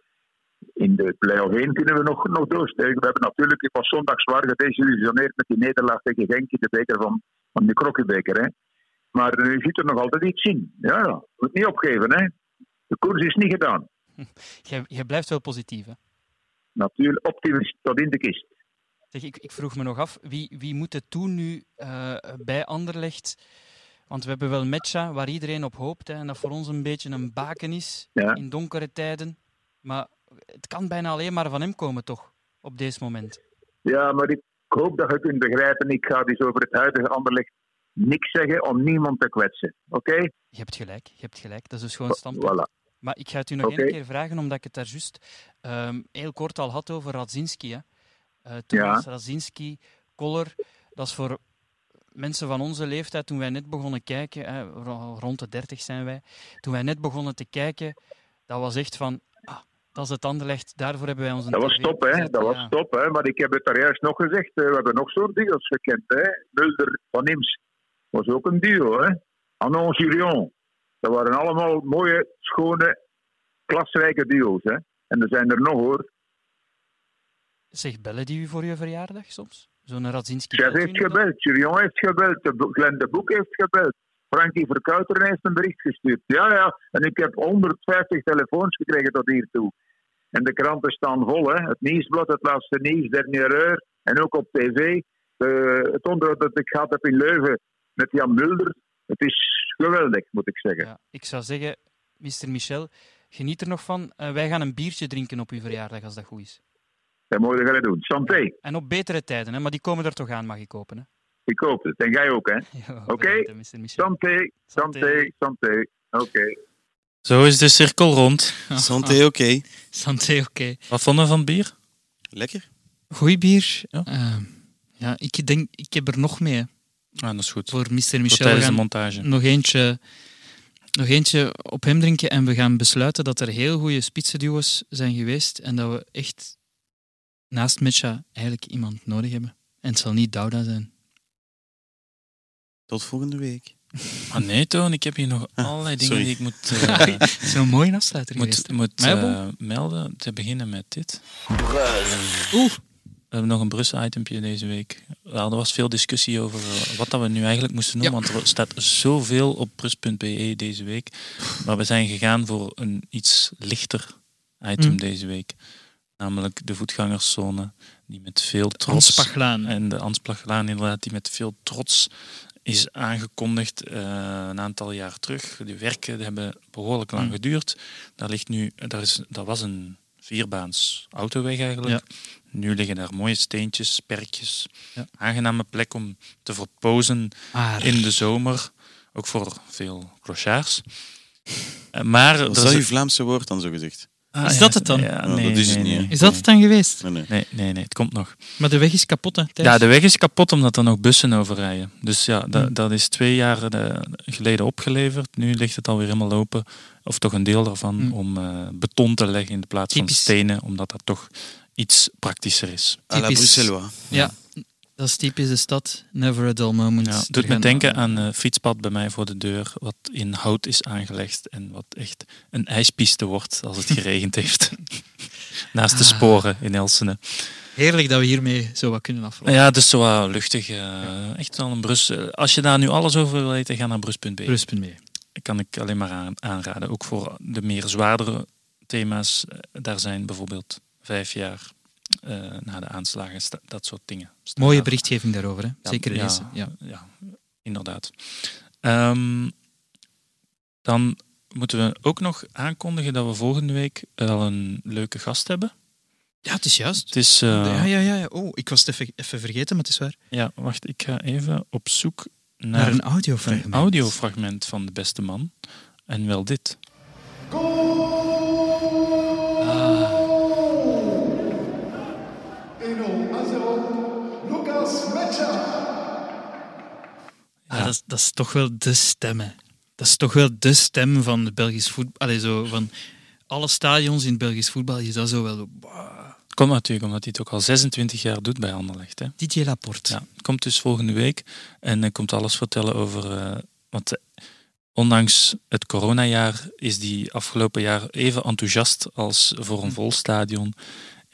in de play-off 1 kunnen we nog, nog doorsteken. We hebben natuurlijk, was zondag zwaar gedesillusioneerd met die nederlaag tegen Genk in de beker van, van de Krokkenbeker. Hè. Maar nu zit er nog altijd iets in. Ja, ja. Moet niet opgeven, hè. De koers is niet gedaan. Jij blijft wel positief, hè? Natuurlijk, optimist tot in de kist. Zeg, ik, ik vroeg me nog af, wie, wie moet het doen nu eh, bij Anderlecht? Want we hebben wel Metja, waar iedereen op hoopt. Hè, en dat voor ons een beetje een baken is Ja. in donkere tijden. Maar het kan bijna alleen maar van hem komen, toch? Op deze moment. Ja, maar ik hoop dat je kunt begrijpen. Ik ga dus over het huidige Anderlecht niks zeggen om niemand te kwetsen. Oké? Je hebt gelijk, je hebt gelijk. Dat is een schoon standpunt. Voilà. Maar ik ga het u nog één keer vragen, omdat ik het daar juist ehm, heel kort al had over Radzinski. Hè. Eh, Thomas Ja. Radzinski, Koller, dat is voor mensen van onze leeftijd, toen wij net begonnen kijken, hè, ro- rond de 30 zijn wij, toen wij net begonnen te kijken, dat was echt van, ah, dat is het Anderlecht, daarvoor hebben wij onze Dat was top, hè? Dat was top, hè? Maar ik heb het daar juist nog gezegd. We hebben nog zo'n duo's gekend, hè? Mulder van Ims was ook een duo, hè? Anon Girion. Dat waren allemaal mooie, schone, klasrijke duo's, hè? En er zijn er nog, hoor. Zeg, bellen die u voor je verjaardag soms? Zo'n Radzinski. Chef heeft gebeld, Girion heeft gebeld, de Glenn de Boek heeft gebeld. Frankie Verkuiteren heeft een bericht gestuurd. Ja, ja. En ik heb 150 telefoons gekregen tot hiertoe. En de kranten staan vol, hè. Het nieuwsblad, het laatste nieuws, dernière heure. En ook op tv. Eh, het onderhoud dat ik gehad heb in Leuven met Jan Mulder. Het is geweldig, moet ik zeggen. Ja, ik zou zeggen, Mr. Michel, geniet er nog van. Eh, wij gaan een biertje drinken op uw verjaardag, als dat goed is. Dat moet je gaan doen. Santé. En op betere tijden, hè? maar die komen er toch aan, mag ik hopen. Hè? Ik hoop het. En jij ook, hè. Oké. Michel. Santé, santé, santé. Oké. Zo is de cirkel rond. Santé, oké. Santé, oké. Wat vonden we van bier? Lekker. Goeie bier. Ja. Eh, ja, ik denk, ik heb er nog mee Ah, dat is goed. voor Mr. Michel. We tijdens de montage. nog eentje, nog eentje op hem drinken en we gaan besluiten dat er heel goede spitsenduo's zijn geweest en dat we echt naast Metja eigenlijk iemand nodig hebben. En het zal niet Douda zijn. Tot volgende week. Ah nee, Toon, ik heb hier nog Ah, allerlei dingen sorry. die ik moet, eh, Het is een mooie afsluiter geweest. moet, moet eh, melden. Te beginnen met dit. Oeh. We hebben nog een Brussel-itempje deze week. Er was veel discussie over eh, wat dat we nu eigenlijk moesten doen, Ja. want er staat zoveel op brus.be deze week. Maar we zijn gegaan voor een iets lichter item Hm. deze week. Namelijk de voetgangerszone, die met veel trots... Anspachlaan. En de Ansplaglaan inderdaad, die met veel trots is aangekondigd eh, een aantal jaar terug. De werken die hebben behoorlijk lang Mm. geduurd. Daar ligt nu, daar is, dat was een vierbaans autoweg eigenlijk. Nu liggen daar mooie steentjes, perkjes. Ja. Aangename plek om te verpozen Maar in de zomer. Ook voor veel clochards. Eh, Maar Wat er is dat is- uw Vlaamse woord dan zo gezegd? Ah, Is ja, dat het dan? Ja, nee, dat is het niet, nee. Is dat het dan geweest? Nee, nee. Nee, nee, nee, het komt nog. Maar de weg is kapot, hè? Thijs? Ja, de weg is kapot omdat er nog bussen over rijden. Dus ja, dat, Hmm. dat is twee jaar eh, geleden opgeleverd. Nu ligt het alweer helemaal open, of toch een deel daarvan, Hmm. om eh, beton te leggen in de plaats Typisch. van stenen, omdat dat toch iets praktischer is. À la Typisch. Bruxellois. Ja, dat is typisch de stad. Never a dull moment. Ja, doet me denken aan een fietspad bij mij voor de deur, wat in hout is aangelegd en wat echt een ijspiste wordt als het geregend heeft. Naast de Ah. sporen in Elsene. Heerlijk dat we hiermee zo wat kunnen afronden. Ja, dus zo wat luchtig. eh, echt wel een Brus. eh, Als je daar nu alles over wil weten, ga naar brus.be. Mee. kan ik alleen maar aan, aanraden. Ook voor de meer zwaardere thema's. eh, Daar zijn bijvoorbeeld vijf jaar eh, na de aanslagen, dat soort dingen. Mooie berichtgeving daarover, hè? Ja, Zeker ja, lezen. Ja. Ja, inderdaad. Ehm, dan moeten we ook nog aankondigen dat we volgende week wel een leuke gast hebben. ja, het is juist. Het is... eh, Ja, ja, ja, ja. Oh, ik was het even, even vergeten, maar het is waar. ja, wacht, ik ga even op zoek Naar naar een audiofragment. een audiofragment van de beste man. En wel dit. Ah, dat, is, dat is toch wel de stem, hè. Dat is toch wel de stem van het Belgisch voetbal. Allee, zo van alle stadions in het Belgisch voetbal is dat zo wel... Komt natuurlijk omdat hij het ook al 26 jaar doet bij Anderlecht. Hè. DJ Laporte. Ja, komt dus volgende week en hij komt alles vertellen over. eh, want eh, ondanks het coronajaar is die afgelopen jaar even enthousiast als voor een vol stadion.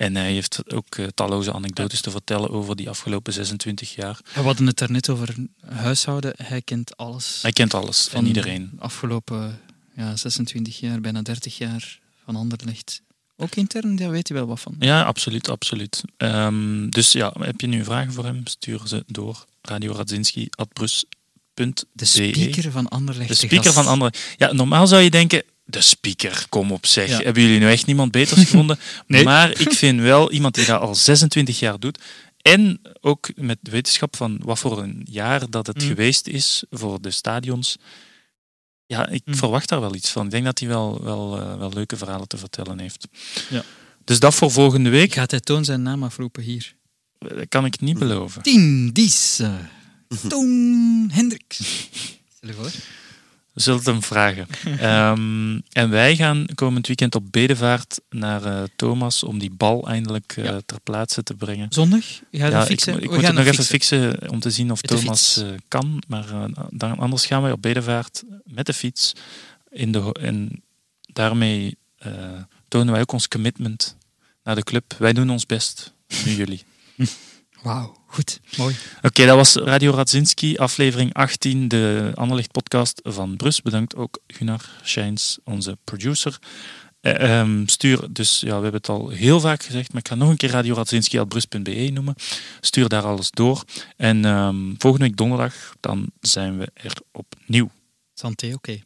En hij heeft ook eh, talloze anekdotes te vertellen over die afgelopen 26 jaar. Ja, we hadden het daarnet over huishouden. Hij kent alles. Hij kent alles en van iedereen. de afgelopen ja, 26 jaar, bijna 30 jaar van Anderlecht. Ook intern, daar weet hij wel wat van. Ja, absoluut, absoluut. Ehm, dus ja, heb je nu vragen voor hem? Stuur ze door radioradzinski.brus.de. De speaker van Anderlecht. De speaker van andere. Ja, normaal zou je denken, de speaker, kom op zeg. Ja. Hebben jullie nu echt niemand beters gevonden? Nee. Maar ik vind wel iemand die dat al 26 jaar doet. En ook met de wetenschap van wat voor een jaar dat het Mm. geweest is voor de stadions. Ja, ik Mm. verwacht daar wel iets van. Ik denk dat hij wel, wel, eh, wel leuke verhalen te vertellen heeft. Ja. Dus dat voor volgende week Gaat hij Toon zijn naam afroepen hier? dat kan ik niet beloven. Tien Dies. Toon Hendricks. Stel je voor. Het hem vragen. Ehm, en wij gaan komend weekend op Bedevaart naar eh, Thomas om die bal eindelijk eh, Ja. ter plaatse te brengen. Zondag? Ja, ik, fixen? moet- ik moet het nog even fixen om te zien of Met Thomas eh, kan. Maar dan, anders gaan wij op Bedevaart met de fiets. In de, en daarmee tonen wij ook ons commitment naar de club. Wij doen ons best. Nu jullie. Wauw, goed. Mooi. Oké, dat was Radio Radzinski, aflevering 18, de Anderlicht podcast van Brus. Bedankt ook Gunnar Schijns, onze producer. Eh, ehm, stuur, dus ja, we hebben het al heel vaak gezegd, maar ik ga nog een keer Radio Radzinski.brus.be noemen. Stuur daar alles door. En ehm, volgende week donderdag, dan zijn we er opnieuw. Santé, oké.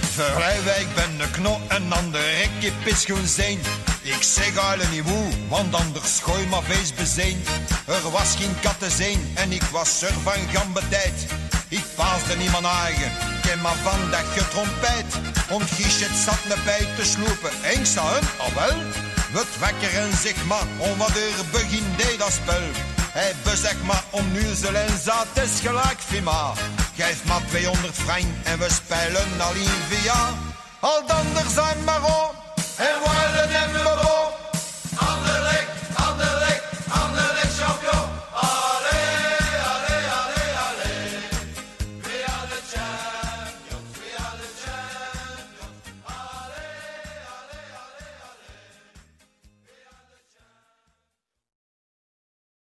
Verwijwij, ik ben een ander rekje pischoen zijn. Ik zeg alle niet woe, want anders gooi maar feest bezeen. Er was geen katten zijn en ik was er van gambetijd. Ik paasde niemand eigen, ken maar van dat getrompet. Om Giechet zat me bij te sloepen, en sta hem, al wel. Wat wekker en zeg maar, om wat er begin deed dat spel. Hij bezeg maar om nuzel en zat is gelijk Fima. Geef maar 200 frank en we spelen al in via. Al zijn maar op. En worden